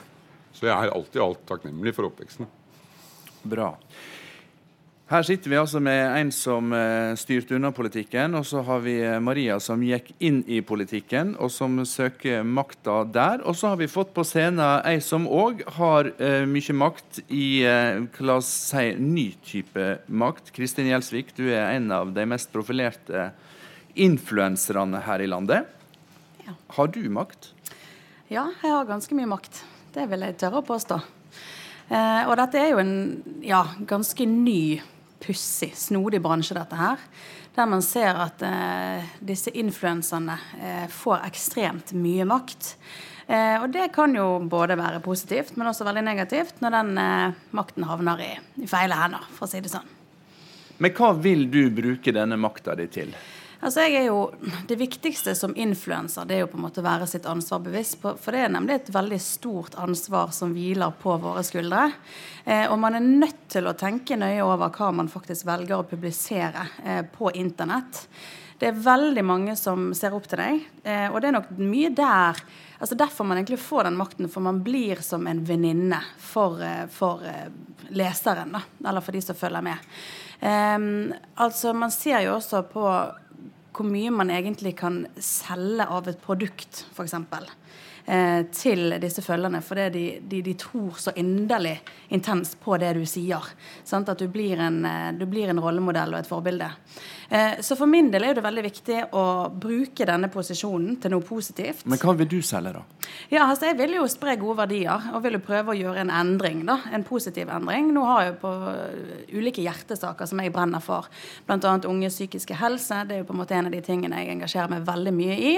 Så jeg er alltid alt takknemlig for oppveksten. Bra. Her sitter vi altså med en som uh, styrte unna politikken, og så har vi eh, Maria som gikk inn i politikken, og som søker makta der. Og så har vi fått på scenen ei som òg har uh, mye makt i uh, la oss si, ny type makt. Kristin Gjelsvik, du er en av de mest profilerte influenserne her i landet. Ja. Har du makt? Ja, jeg har ganske mye makt. Det vil jeg tørre å påstå. og dette er jo en ja, ganske ny pussig, snodig bransje, dette her. Der man ser at eh, disse influenserne eh, får ekstremt mye makt. Eh, og det kan jo både være positivt, men også veldig negativt når den eh, makten havner i, i feile hender, for å si det sånn. Men hva vil du bruke denne makta di til? Altså jeg er jo, Det viktigste som influenser er jo på en måte å være sitt ansvar bevisst. For det er nemlig et veldig stort ansvar som hviler på våre skuldre. Eh, og man er nødt til å tenke nøye over hva man faktisk velger å publisere eh, på internett. Det er veldig mange som ser opp til deg, eh, og det er nok mye der altså Derfor man egentlig får den makten, for man blir som en venninne for, eh, for eh, leseren, da, eller for de som følger med. Um, altså Man ser jo også på hvor mye man egentlig kan selge av et produkt, f.eks. Eh, til disse følgerne, for de, de, de, tror så inderlig intenst på det du sier. Sant? At du blir, en, eh, du blir en rollemodell og et forbilde. Eh, så for min del er det veldig viktig å bruke denne posisjonen til noe positivt. Men hva vil du selge, da? Ja, altså Jeg vil jo spre gode verdier og vil jo prøve å gjøre en endring. da, En positiv endring. Nå har jeg jo på ulike hjertesaker som jeg brenner for, bl.a. unge psykiske helse. Det er jo på en måte en av de tingene jeg engasjerer meg veldig mye i.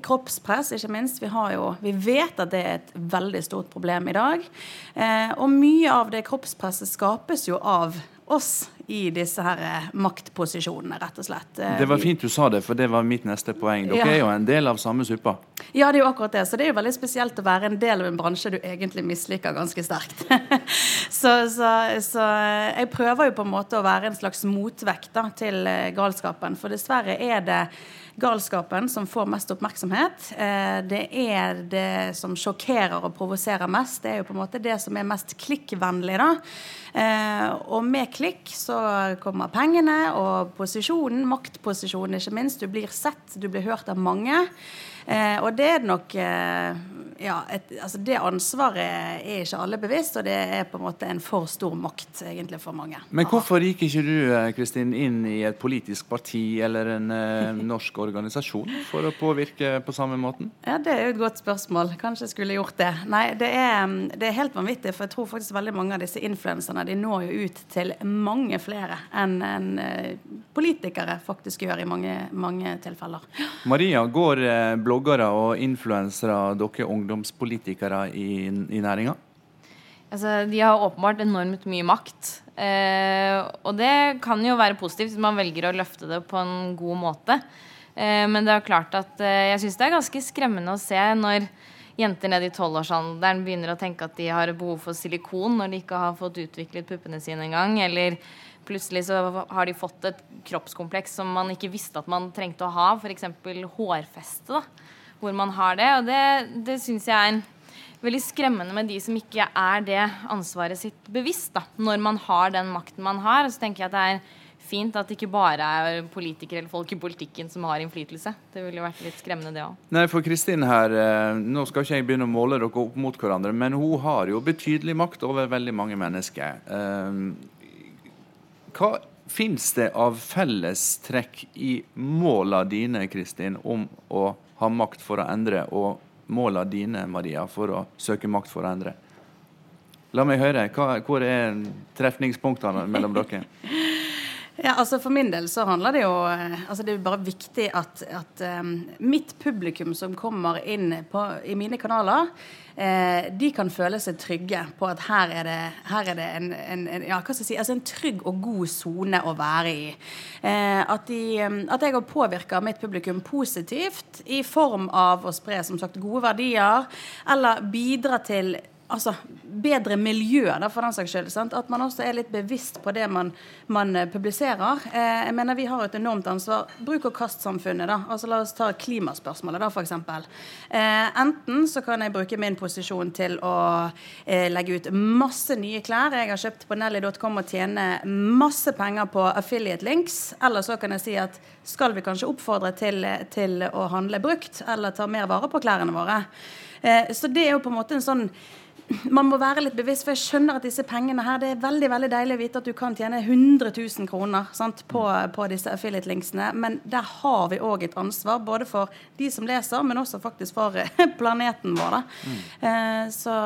Kroppspress, ikke minst. Vi, har jo, vi vet at det er et veldig stort problem i dag. Eh, og mye av det kroppspresset skapes jo av oss i disse her eh, maktposisjonene, rett og slett. Det var fint du sa det, for det var mitt neste poeng. Dere ja. er jo en del av samme suppa. Ja, det er jo akkurat det. Så det er jo veldig spesielt å være en del av en bransje du egentlig misliker ganske sterkt. så, så, så, eh, jeg prøver jo på en måte å være en slags motvekt da, til eh, galskapen, for dessverre er det galskapen som får mest oppmerksomhet. Det er det som sjokkerer og provoserer mest. Det er jo på en måte det som er mest klikkvennlig. da. Eh, og med klikk så kommer pengene og posisjonen, maktposisjonen ikke minst. Du blir sett, du blir hørt av mange. Eh, og det er nok eh, ja, et, altså Det ansvaret er ikke alle bevisst, og det er på en måte en for stor makt egentlig for mange. Men hvorfor gikk ikke du eh, Kristin, inn i et politisk parti eller en eh, norsk organisasjon for å påvirke på samme måten? Ja, Det er jo et godt spørsmål. Kanskje jeg skulle gjort det. Nei, det er, det er helt vanvittig, for jeg tror faktisk veldig mange av disse influenserne de når jo ut til mange flere enn en, eh, politikere faktisk gjør i mange, mange tilfeller. Maria, går eh, bloggere og influensere dere ungdomspolitikere i, i næringa? Altså, de har åpenbart enormt mye makt. Eh, og det kan jo være positivt hvis man velger å løfte det på en god måte. Eh, men det er klart at eh, jeg syns det er ganske skremmende å se når jenter ned i tolvårsalderen begynner å tenke at de har behov for silikon når de ikke har fått utviklet puppene sine engang. Eller plutselig så har de fått et kroppskompleks som man ikke visste at man trengte å ha. F.eks. hårfeste, da, hvor man har det. Og det, det syns jeg er veldig skremmende med de som ikke er det ansvaret sitt bevisst. da, Når man har den makten man har. Og Så tenker jeg at det er fint at det ikke bare er politikere eller folk i politikken som har innflytelse. Det ville vært litt skremmende, det òg. Nei, for Kristin her, eh, nå skal ikke jeg begynne å måle dere opp mot hverandre, men hun har jo betydelig makt over veldig mange mennesker. Eh, hva finnes det av fellestrekk i måla dine, Kristin, om å ha makt for å endre, og måla dine, Maria, for å søke makt for å endre? La meg høre. Hva, hvor er trefningspunktene mellom dere? Ja, altså For min del så handler det jo eh, altså Det er jo bare viktig at, at um, mitt publikum som kommer inn på, i mine kanaler, eh, de kan føle seg trygge på at her er det, her er det en, en, en, ja, hva skal jeg si, altså en trygg og god sone å være i. Eh, at, de, at, jeg har påvirka mitt publikum positivt i form av å spre som sagt gode verdier, eller bidra til altså, bedre miljø, da, for den saks skyld. Sant? At man også er litt bevisst på det man, man eh, publiserer. Eh, jeg mener Vi har et enormt ansvar. Bruk og kast-samfunnet. da, altså La oss ta klimaspørsmålet, da, f.eks. Eh, enten så kan jeg bruke min posisjon til å eh, legge ut masse nye klær jeg har kjøpt på nelly.com og tjene masse penger på affiliate links. Eller så kan jeg si at skal vi kanskje oppfordre til, til å handle brukt, eller ta mer vare på klærne våre. Eh, så det er jo på en måte en sånn man må være litt bevisst, for jeg skjønner at disse pengene her, det er veldig veldig deilig å vite at du kan tjene 100 000 kroner sant, på, på, disse affiliate-linksene. Men der har vi òg et ansvar, både for de som leser, men også faktisk for planeten vår. Mm. Eh, så,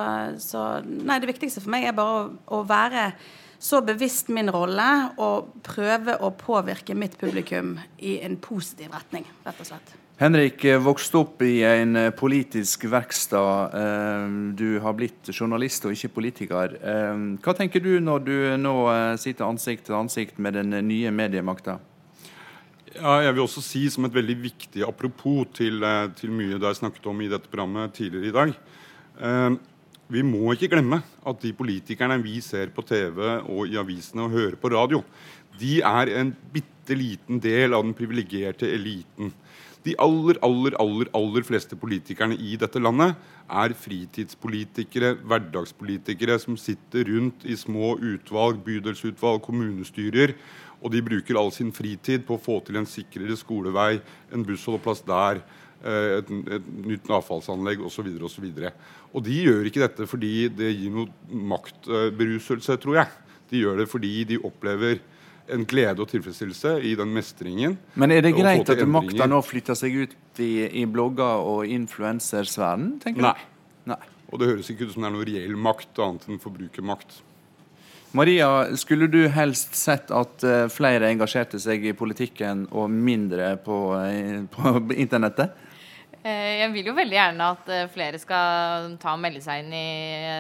så, nei, det viktigste for meg er bare å, å være så bevisst min rolle og prøve å påvirke mitt publikum i en positiv retning, rett og slett. Henrik vokste opp i en politisk verkstad. Du har blitt journalist og ikke politiker. Hva tenker du når du nå sitter ansikt til ansikt med den nye mediemakta? Ja, jeg vil også si som et veldig viktig apropos til, eh, til mye det er snakket om i dette programmet tidligere i dag. Eh, vi må ikke glemme at de politikerne vi ser på TV og i avisene og hører på radio, de er en bitte liten del av den privilegerte eliten. De aller, aller, aller, aller fleste politikerne i dette landet er fritidspolitikere, hverdagspolitikere som sitter rundt i små utvalg, bydelsutvalg, kommunestyrer og de bruker all sin fritid på å få til en sikrere skolevei, en bussholdeplass der, eh, et, et nytt avfallsanlegg osv. Og, så videre, og, og de gjør ikke dette fordi det gir noe maktberuselse, tror jeg. De gjør det fordi de opplever en glede og tilfredsstillelse i den mestringen. Men er det greit at makta nå flytter seg ut i, i blogger og influensersfæren? Nei. Nei. Og det høres ikke ut som det er noe reell makt annet enn forbrukermakt. Maria, skulle du helst sett at eh, flere engasjerte seg i politikken og mindre på, eh, på internettet? Eh, jeg vil jo veldig gjerne at flere skal ta og melde seg inn i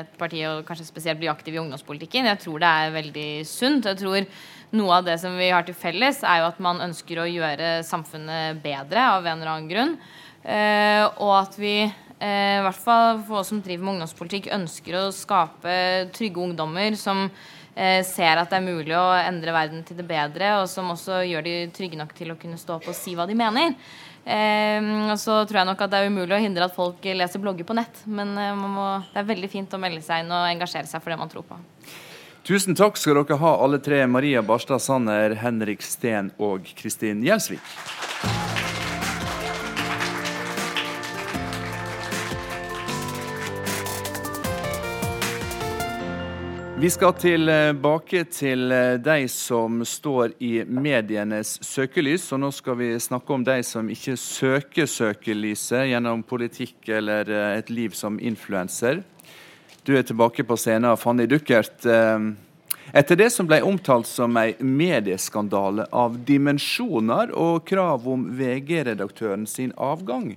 et parti og kanskje spesielt bli aktiv i ungdomspolitikken. Jeg tror det er veldig sunt. Jeg tror noe av det som vi har til felles, er jo at man ønsker å gjøre samfunnet bedre av en eller annen grunn. Og at vi i hvert fall for oss som driver med ungdomspolitikk, ønsker å skape trygge ungdommer som Eh, ser at det er mulig å endre verden til det bedre, og som også gjør de trygge nok til å kunne stå opp og si hva de mener. Eh, og så tror jeg nok at det er umulig å hindre at folk leser blogger på nett, men eh, må, det er veldig fint å melde seg inn og engasjere seg for det man tror på. Tusen takk skal dere ha, alle tre. Maria Barstad Sanner, Henrik Steen og Kristin Gjelsvik. Vi skal tilbake til eh, de som står i medienes søkelys. Og nå skal vi snakke om de som ikke søker søkelyset gjennom politikk eller eh, et liv som influenser. Du er tilbake på scenen, Fanny Duckert. Eh, etter det som ble omtalt som ei medieskandale av dimensjoner og krav om VG-redaktøren sin avgang,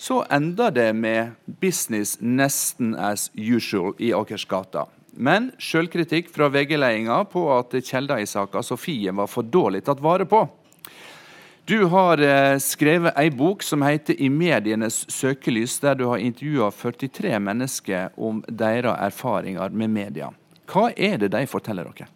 så enda det med business nesten as usual i Akersgata. Men sjølkritikk fra VG-ledelsen på at kjelda i saka Sofie var for dårlig tatt vare på. Du har eh, skrevet ei bok som heter 'I medienes søkelys', der du har intervjua 43 mennesker om deres erfaringer med media. Hva er det de forteller dere?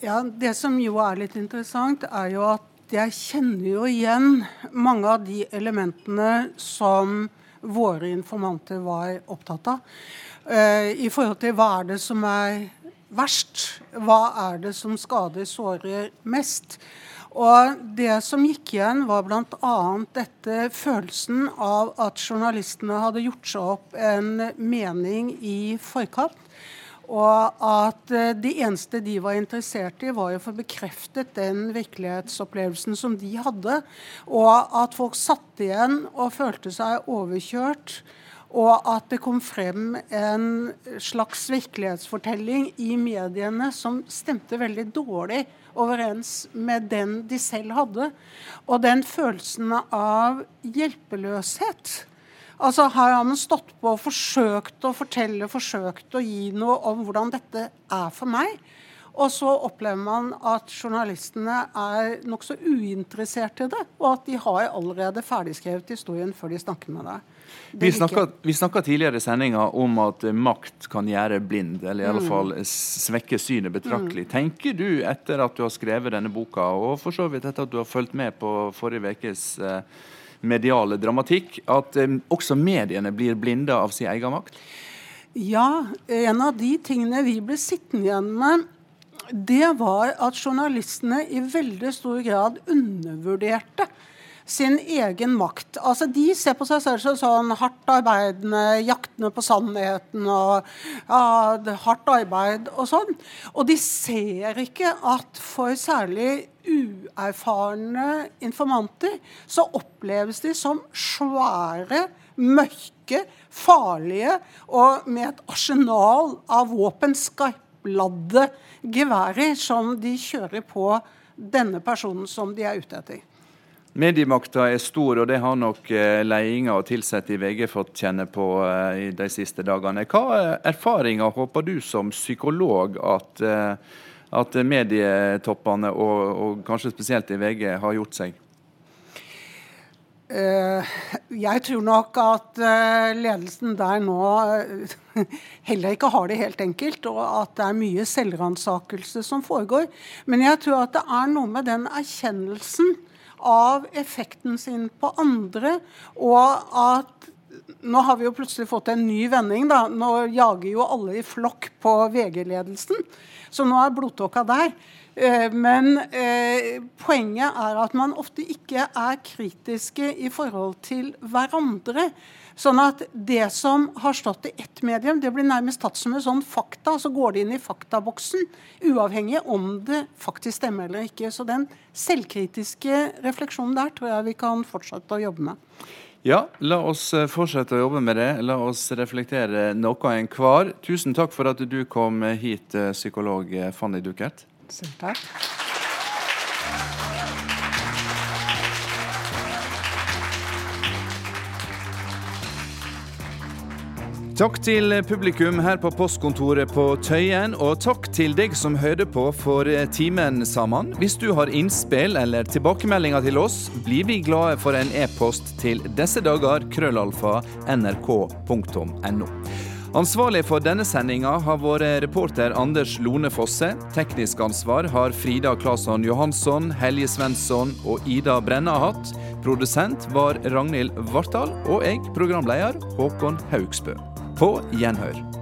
Ja, Det som jo er litt interessant, er jo at jeg kjenner jo igjen mange av de elementene som våre informanter var opptatt av. Uh, I forhold til hva er det som er verst? Hva er det som skader, sårer mest? Og Det som gikk igjen, var bl.a. dette følelsen av at journalistene hadde gjort seg opp en mening i forkant. Og at uh, det eneste de var interessert i, var å få bekreftet den virkelighetsopplevelsen som de hadde. Og at folk satt igjen og følte seg overkjørt og at det kom frem en slags virkelighetsfortelling i mediene som stemte veldig dårlig overens med den de selv hadde. Og den følelsen av hjelpeløshet. Altså Her har man stått på og forsøkt å fortelle, forsøkt å gi noe om hvordan dette er for meg. Og så opplever man at journalistene er nokså uinteressert i det, og at de har allerede ferdigskrevet historien før de snakker med deg. Vi snakka tidligere i sendinga om at makt kan gjøre blind, eller i alle mm. fall svekke synet betraktelig. Mm. Tenker du, etter at du har skrevet denne boka, og for så vidt etter at du har fulgt med på forrige ukes eh, mediale dramatikk, at eh, også mediene blir blinde av sin egen makt? Ja, en av de tingene vi ble sittende igjen med, det var at journalistene i veldig stor grad undervurderte sin egen makt. Altså, De ser på seg selv som sånn hardt arbeidende, jaktende på sannheten og ja, hardt arbeid og sånn. Og de ser ikke at for særlig uerfarne informanter så oppleves de som svære, mørke, farlige og med et arsenal av våpen, skarpladde geværer, som de kjører på denne personen som de er ute etter. Mediemakta er stor, og det har nok eh, ledelsen og ansatte i VG fått kjenne på i de siste dagene. Hva erfaringer håper du som psykolog at, at medietoppene, og, og kanskje spesielt i VG, har gjort seg? Jeg tror nok at ledelsen der nå heller ikke har det helt enkelt, og at det er mye selvransakelse som foregår. Men jeg tror at det er noe med den erkjennelsen av effekten sin på andre, og at nå har vi jo plutselig fått en ny vending. da. Nå jager jo alle i flokk på VG-ledelsen, så nå er blodtåka der. Eh, men eh, poenget er at man ofte ikke er kritiske i forhold til hverandre. Sånn at det som har stått i ett medium, det blir nærmest tatt som en sånn fakta. Så går det inn i faktaboksen, uavhengig om det faktisk stemmer eller ikke. Så den selvkritiske refleksjonen der tror jeg vi kan fortsette å jobbe med. Ja, la oss eh, fortsette å jobbe med det. La oss reflektere noe enhver. Tusen takk for at du kom hit, eh, psykolog Fanny Duckert. Selv takk. Takk til publikum her på postkontoret på Tøyen, og takk til deg som hørte på for timen sammen. Hvis du har innspill eller tilbakemeldinger til oss, blir vi glade for en e-post til disse dager krøllalfa nrk.no. Ansvarlig for denne sendinga har vært reporter Anders Lone Fosse. Teknisk ansvar har Frida Claesson Johansson, Helje Svensson og Ida Brenna hatt. Produsent var Ragnhild Vartdal, og jeg, programleder Håkon Haugsbø. På gjenhør.